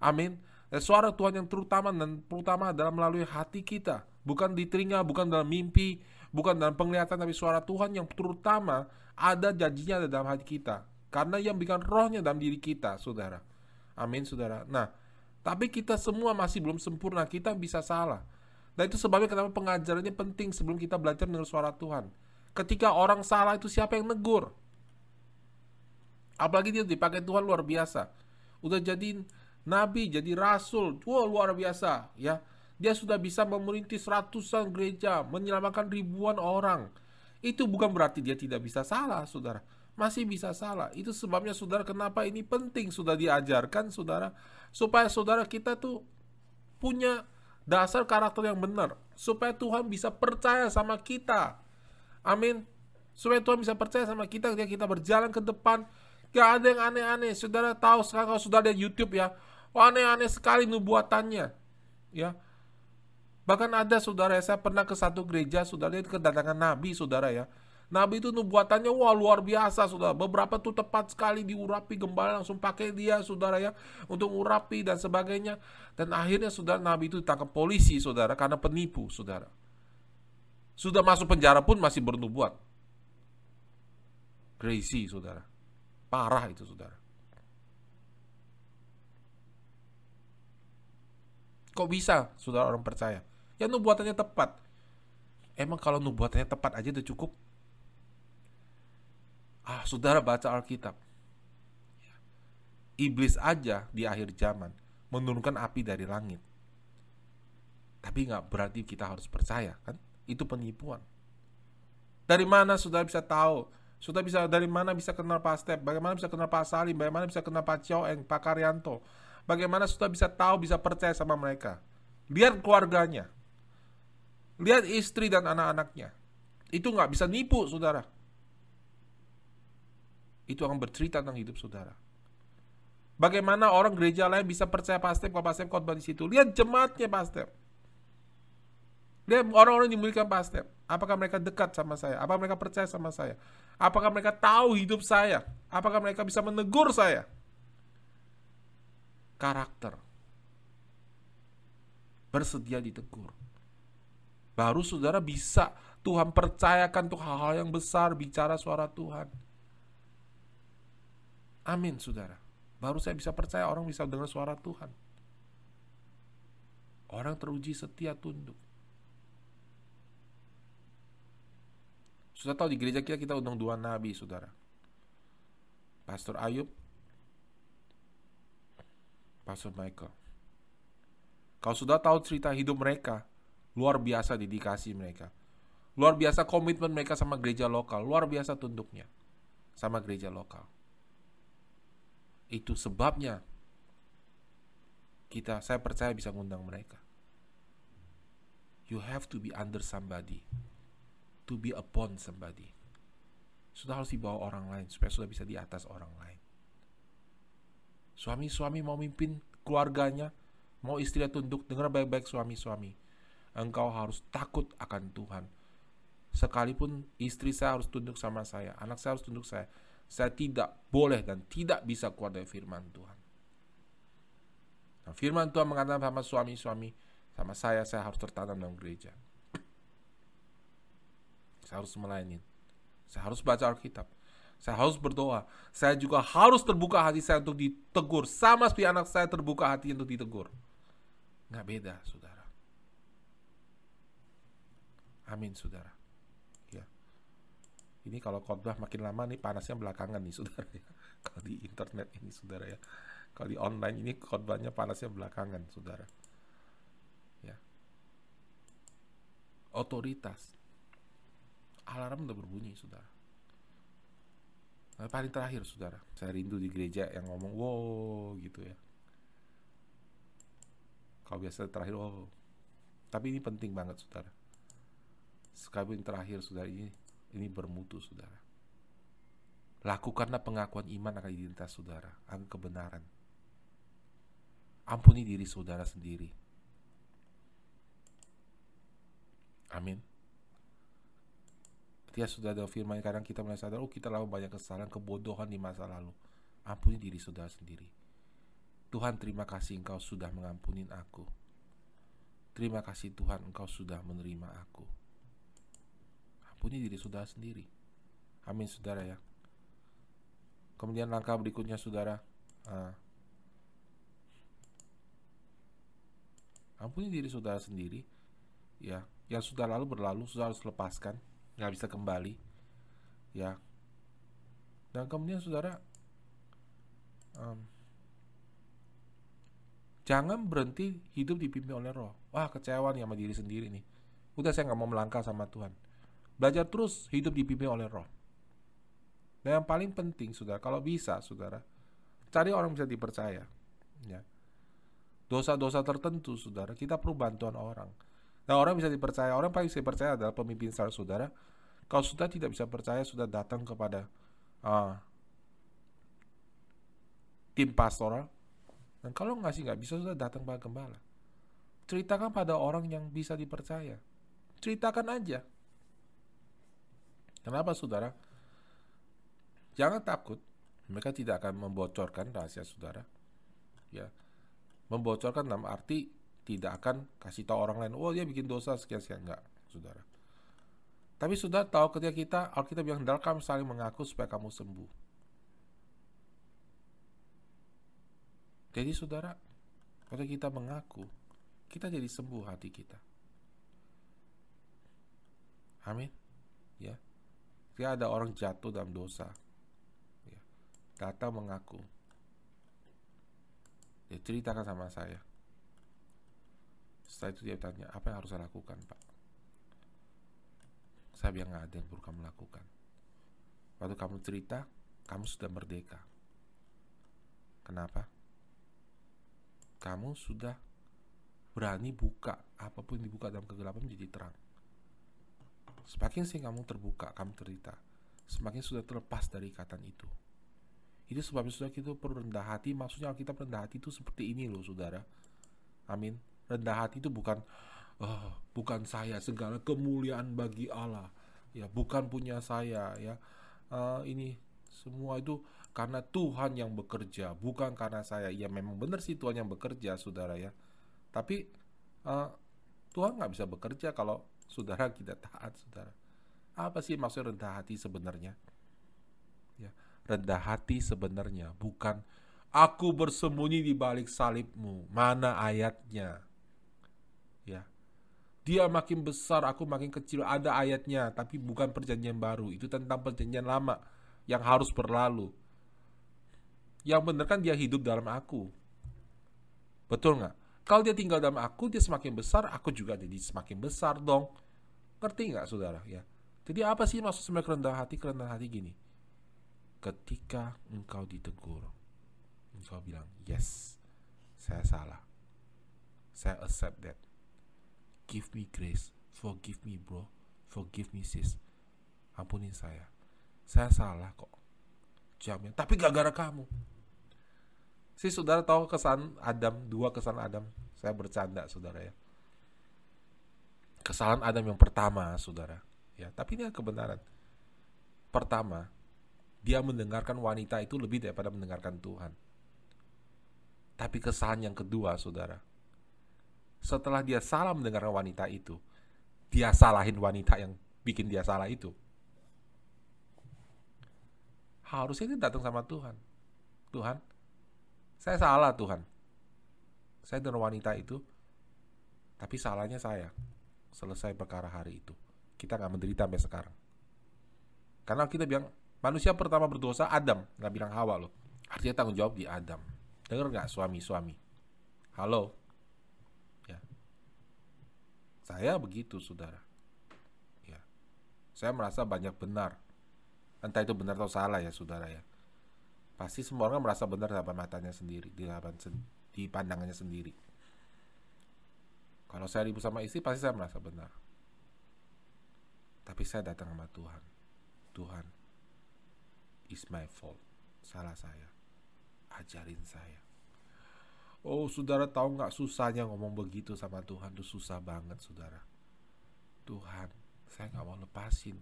Amin. Dan suara Tuhan yang terutama dan terutama adalah melalui hati kita. Bukan di telinga, bukan dalam mimpi, bukan dalam penglihatan, tapi suara Tuhan yang terutama ada janjinya ada dalam hati kita. Karena yang berikan rohnya dalam diri kita, saudara. Amin, saudara. Nah, tapi kita semua masih belum sempurna. Kita bisa salah. Nah itu sebabnya kenapa pengajarannya penting sebelum kita belajar mendengar suara Tuhan. Ketika orang salah itu siapa yang negur? Apalagi dia dipakai Tuhan luar biasa. Udah jadi nabi, jadi rasul. Wah luar biasa ya. Dia sudah bisa memerintis ratusan gereja, menyelamatkan ribuan orang. Itu bukan berarti dia tidak bisa salah, saudara. Masih bisa salah. Itu sebabnya saudara kenapa ini penting sudah diajarkan, saudara. Supaya saudara kita tuh punya dasar karakter yang benar supaya Tuhan bisa percaya sama kita. Amin. Supaya Tuhan bisa percaya sama kita ketika kita berjalan ke depan. Gak ada yang aneh-aneh. Saudara tahu sekarang kalau sudah ada YouTube ya. Wah aneh-aneh sekali nubuatannya. Ya. Bahkan ada saudara saya pernah ke satu gereja, saudara lihat kedatangan Nabi, saudara ya. Nabi itu nubuatannya wah luar biasa saudara. Beberapa tuh tepat sekali diurapi gembala langsung pakai dia saudara ya untuk urapi dan sebagainya. Dan akhirnya saudara Nabi itu ditangkap polisi saudara karena penipu saudara. Sudah masuk penjara pun masih bernubuat. Crazy saudara. Parah itu saudara. Kok bisa saudara orang percaya? Ya nubuatannya tepat. Emang kalau nubuatannya tepat aja udah cukup? Ah, saudara baca Alkitab. Iblis aja di akhir zaman menurunkan api dari langit. Tapi nggak berarti kita harus percaya, kan? Itu penipuan. Dari mana saudara bisa tahu? Saudara bisa dari mana bisa kenal Pak Step? Bagaimana bisa kenal Pak Salim? Bagaimana bisa kenal Pak Eng, Pak Karyanto? Bagaimana saudara bisa tahu, bisa percaya sama mereka? Lihat keluarganya. Lihat istri dan anak-anaknya. Itu nggak bisa nipu, saudara itu akan bercerita tentang hidup saudara. Bagaimana orang gereja lain bisa percaya pasti kalau pasti khotbah di situ? Lihat jemaatnya pasti. Lihat orang-orang yang dimiliki pasti. Apakah mereka dekat sama saya? Apakah mereka percaya sama saya? Apakah mereka tahu hidup saya? Apakah mereka bisa menegur saya? Karakter. Bersedia ditegur. Baru saudara bisa Tuhan percayakan untuk hal-hal yang besar bicara suara Tuhan. Amin, saudara. Baru saya bisa percaya orang bisa dengar suara Tuhan. Orang teruji setia tunduk. Sudah tahu di gereja kita kita undang dua nabi, saudara. Pastor Ayub, Pastor Michael. Kalau sudah tahu cerita hidup mereka, luar biasa dedikasi mereka. Luar biasa komitmen mereka sama gereja lokal, luar biasa tunduknya sama gereja lokal. Itu sebabnya kita saya percaya bisa ngundang mereka. You have to be under somebody. To be upon somebody. Sudah harus dibawa orang lain supaya sudah bisa di atas orang lain. Suami-suami mau mimpin keluarganya, mau istrinya tunduk, dengar baik-baik suami-suami. Engkau harus takut akan Tuhan. Sekalipun istri saya harus tunduk sama saya, anak saya harus tunduk saya, saya tidak boleh dan tidak bisa keluar dari firman Tuhan. Nah, firman Tuhan mengatakan sama suami-suami, sama saya, saya harus tertanam dalam gereja. Saya harus melayani. Saya harus baca Alkitab. Saya harus berdoa. Saya juga harus terbuka hati saya untuk ditegur. Sama seperti anak saya terbuka hati untuk ditegur. Nggak beda, saudara. Amin, saudara. Ini kalau khotbah makin lama nih panasnya belakangan nih saudara ya. Kalau di internet ini saudara ya. Kalau di online ini khotbahnya panasnya belakangan saudara. Ya. Otoritas. Alarm udah berbunyi saudara. Nah, paling terakhir saudara, saya rindu di gereja yang ngomong wow gitu ya. Kalau biasa terakhir wow. Tapi ini penting banget saudara. Sekali terakhir saudara ini ini bermutu saudara. Lakukanlah pengakuan iman akan identitas saudara, akan kebenaran. Ampuni diri saudara sendiri. Amin. Ketika sudah ada firman kadang kita mulai sadar, oh kita lalu banyak kesalahan, kebodohan di masa lalu. Ampuni diri saudara sendiri. Tuhan terima kasih engkau sudah mengampuni aku. Terima kasih Tuhan engkau sudah menerima aku. Ampuni diri saudara sendiri. Amin saudara ya. Kemudian langkah berikutnya saudara, uh, ampuni diri saudara sendiri, ya. Yang sudah lalu berlalu, sudah harus lepaskan, nggak bisa kembali, ya. Dan kemudian saudara, um, jangan berhenti hidup dipimpin oleh roh. Wah kecewa nih sama diri sendiri nih. Udah saya nggak mau melangkah sama Tuhan. Belajar terus hidup dipimpin oleh roh. Dan yang paling penting, saudara, kalau bisa, saudara, cari orang bisa dipercaya. Ya. Dosa-dosa tertentu, saudara, kita perlu bantuan orang. Nah, orang bisa dipercaya. Orang paling bisa dipercaya adalah pemimpin saudara, saudara. Kalau sudah tidak bisa percaya, sudah datang kepada uh, tim pastoral. Dan kalau ngasih nggak bisa, sudah datang pada gembala. Ceritakan pada orang yang bisa dipercaya. Ceritakan aja. Kenapa, saudara? Jangan takut, mereka tidak akan membocorkan rahasia saudara. Ya, membocorkan dalam arti tidak akan kasih tahu orang lain, oh dia bikin dosa sekian sekian enggak, saudara. Tapi sudah tahu ketika kita Alkitab bilang kamu saling mengaku supaya kamu sembuh. Jadi saudara, kalau kita mengaku, kita jadi sembuh hati kita. Amin. Ya. Tidak ada orang jatuh dalam dosa, datang mengaku. Dia ceritakan sama saya. Setelah itu dia tanya, apa yang harus saya lakukan pak? Saya bilang nggak ada yang perlu kamu lakukan. Waktu kamu cerita, kamu sudah merdeka. Kenapa? Kamu sudah berani buka apa pun dibuka dalam kegelapan menjadi terang. Semakin sih kamu terbuka, kamu cerita, semakin sudah terlepas dari ikatan itu. Itu sebabnya saudara kita perlu rendah hati. Maksudnya kita rendah hati itu seperti ini loh saudara. Amin. Rendah hati itu bukan oh, bukan saya segala kemuliaan bagi Allah. Ya bukan punya saya ya. Uh, ini semua itu karena Tuhan yang bekerja, bukan karena saya. Ya memang benar sih Tuhan yang bekerja, saudara ya. Tapi uh, Tuhan nggak bisa bekerja kalau saudara tidak taat, saudara. Apa sih maksud rendah hati sebenarnya? Ya, rendah hati sebenarnya bukan aku bersembunyi di balik salibmu. Mana ayatnya? Ya. Dia makin besar, aku makin kecil. Ada ayatnya, tapi bukan perjanjian baru. Itu tentang perjanjian lama yang harus berlalu. Yang benar kan dia hidup dalam aku. Betul nggak? Kalau dia tinggal dalam aku, dia semakin besar, aku juga jadi semakin besar dong. Ngerti nggak saudara? Ya. Jadi apa sih maksud sebenarnya kerendahan hati? Kerendahan hati gini ketika engkau ditegur, engkau bilang, "Yes, saya salah. Saya accept that. Give me grace. Forgive me, bro. Forgive me, sis. Ampunin saya. Saya salah kok. Jamin. Tapi gak gara kamu. Si saudara tahu kesan Adam, dua kesan Adam. Saya bercanda, saudara ya. Kesalahan Adam yang pertama, saudara. Ya, tapi ini kebenaran. Pertama, dia mendengarkan wanita itu lebih daripada mendengarkan Tuhan. Tapi kesalahan yang kedua, saudara, setelah dia salah mendengarkan wanita itu, dia salahin wanita yang bikin dia salah itu. Harusnya dia datang sama Tuhan. Tuhan, saya salah Tuhan. Saya dengan wanita itu, tapi salahnya saya. Selesai perkara hari itu. Kita nggak menderita sampai sekarang. Karena kita bilang, Manusia pertama berdosa Adam, nggak bilang Hawa loh. Artinya tanggung jawab di Adam. Dengar nggak suami-suami? Halo, ya. Saya begitu, saudara. Ya, saya merasa banyak benar. Entah itu benar atau salah ya saudara ya. Pasti semua orang merasa benar dalam matanya sendiri, di di pandangannya sendiri. Kalau saya ribut sama istri pasti saya merasa benar. Tapi saya datang sama Tuhan. Tuhan, is my fault. Salah saya. Ajarin saya. Oh, saudara tahu nggak susahnya ngomong begitu sama Tuhan itu susah banget, saudara. Tuhan, saya nggak mau lepasin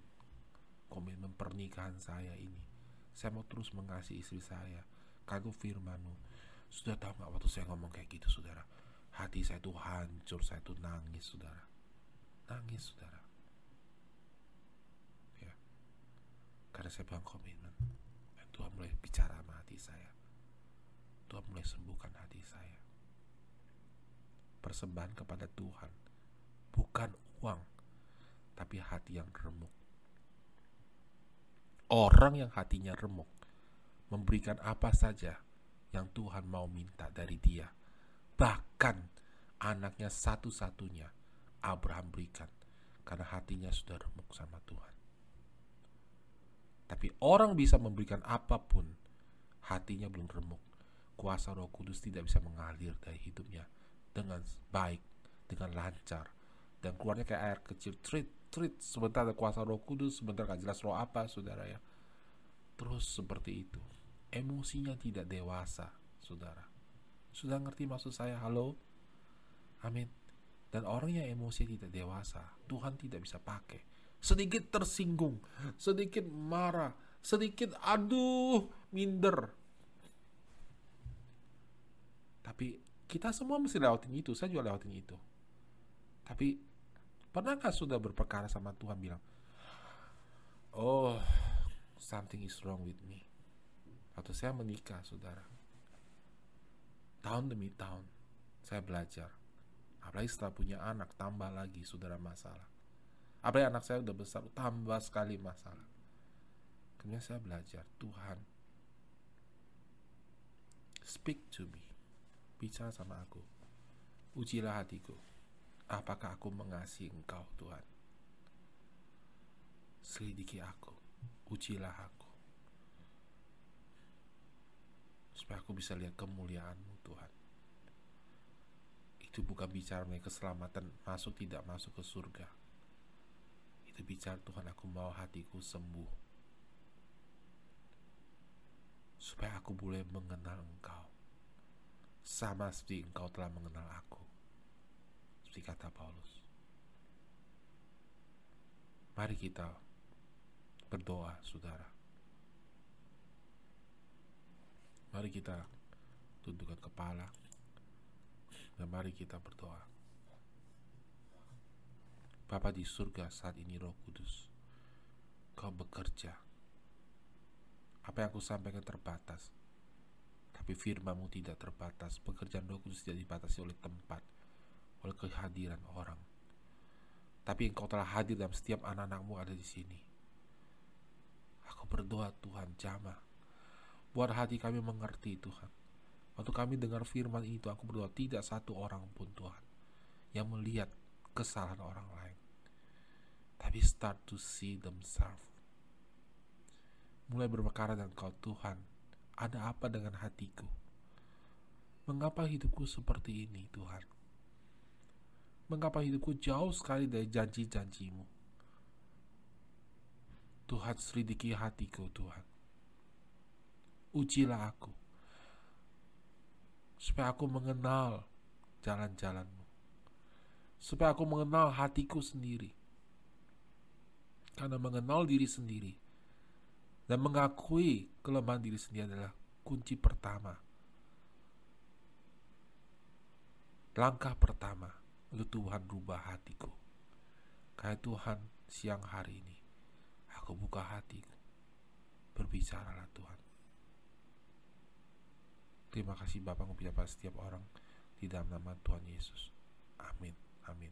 komitmen pernikahan saya ini. Saya mau terus mengasihi istri saya. Kagum firmanmu. Sudah tahu nggak waktu saya ngomong kayak gitu, saudara? Hati saya tuh hancur, saya tuh nangis, saudara. Nangis, saudara. Ya. Karena saya bilang komitmen. Dan Tuhan mulai bicara sama hati saya. Tuhan mulai sembuhkan hati saya. Persembahan kepada Tuhan. Bukan uang, tapi hati yang remuk. Orang yang hatinya remuk memberikan apa saja yang Tuhan mau minta dari dia Bahkan anaknya satu-satunya Abraham berikan karena hatinya sudah remuk sama Tuhan. Tapi orang bisa memberikan apa pun, hatinya belum remuk. Kuasa Roh Kudus tidak bisa mengalir dari hidupnya dengan baik, dengan lancar, dan keluarnya kayak air kecil, trit, trit. Sebentar ada kuasa Roh Kudus, sebentar gak jelas roh apa, saudara ya. Terus seperti itu, emosinya tidak dewasa, saudara sudah ngerti maksud saya? Halo? Amin. Dan orang yang emosi tidak dewasa, Tuhan tidak bisa pakai. Sedikit tersinggung, sedikit marah, sedikit aduh, minder. Tapi kita semua mesti lewatin itu, saya juga lewatin itu. Tapi pernahkah sudah berperkara sama Tuhan bilang, Oh, something is wrong with me. Atau saya menikah, saudara. Tahun demi tahun saya belajar. Apalagi setelah punya anak tambah lagi saudara masalah. Apalagi anak saya udah besar tambah sekali masalah. Kemudian saya belajar Tuhan speak to me. Bicara sama aku. Ujilah hatiku apakah aku mengasihi engkau Tuhan? Selidiki aku ujilah aku. Supaya aku bisa lihat kemuliaanmu Tuhan. Itu bukan bicara mengenai keselamatan masuk tidak masuk ke surga. Itu bicara Tuhan aku mau hatiku sembuh. Supaya aku boleh mengenal Engkau. Sama seperti Engkau telah mengenal aku seperti kata Paulus mari kita berdoa saudara Mari kita tundukkan kepala dan mari kita berdoa. Bapa di surga saat ini roh kudus, kau bekerja. Apa yang aku sampaikan terbatas, tapi firmamu tidak terbatas. Pekerjaan roh kudus tidak dibatasi oleh tempat, oleh kehadiran orang. Tapi engkau telah hadir dalam setiap anak-anakmu ada di sini. Aku berdoa Tuhan jamah Buat hati kami mengerti Tuhan. Waktu kami dengar firman itu, aku berdoa tidak satu orang pun Tuhan yang melihat kesalahan orang lain. Tapi start to see themselves. Mulai berperkara dengan kau Tuhan, ada apa dengan hatiku? Mengapa hidupku seperti ini Tuhan? Mengapa hidupku jauh sekali dari janji-janjimu? Tuhan selidiki hatiku Tuhan. Ujilah aku supaya aku mengenal jalan-jalanmu. Supaya aku mengenal hatiku sendiri. Karena mengenal diri sendiri dan mengakui kelemahan diri sendiri adalah kunci pertama. Langkah pertama untuk Tuhan rubah hatiku kayak Tuhan siang hari ini aku buka hatiku berbicaralah Tuhan Terima kasih Bapak mengucapkan setiap orang di dalam nama Tuhan Yesus. Amin. Amin.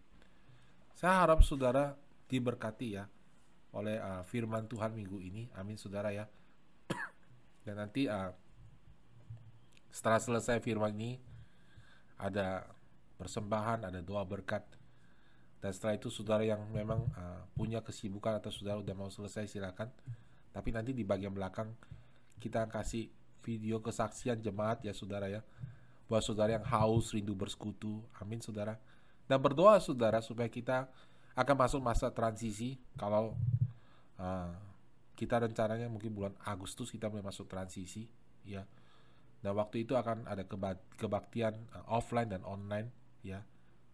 Saya harap saudara diberkati ya oleh uh, firman Tuhan minggu ini. Amin saudara ya. Dan nanti uh, setelah selesai firman ini ada persembahan, ada doa berkat. Dan setelah itu saudara yang memang uh, punya kesibukan atau saudara udah mau selesai silakan Tapi nanti di bagian belakang kita kasih video kesaksian jemaat ya saudara ya. Buat saudara yang haus rindu bersekutu. Amin saudara. Dan berdoa saudara supaya kita akan masuk masa transisi kalau uh, kita rencananya mungkin bulan Agustus kita mulai masuk transisi ya. Dan waktu itu akan ada kebaktian uh, offline dan online ya.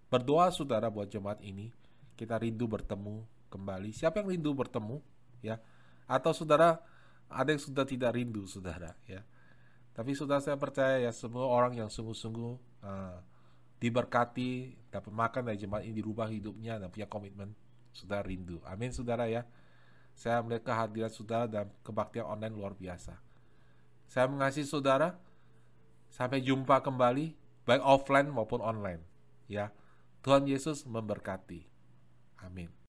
Berdoa saudara buat jemaat ini kita rindu bertemu kembali. Siapa yang rindu bertemu ya? Atau saudara ada yang sudah tidak rindu saudara ya. Tapi saudara saya percaya ya semua orang yang sungguh-sungguh uh, diberkati dapat makan dari jemaat ini dirubah hidupnya dan punya komitmen saudara rindu. Amin saudara ya. Saya melihat kehadiran saudara dan kebaktian online luar biasa. Saya mengasihi saudara. Sampai jumpa kembali baik offline maupun online. Ya. Tuhan Yesus memberkati. Amin.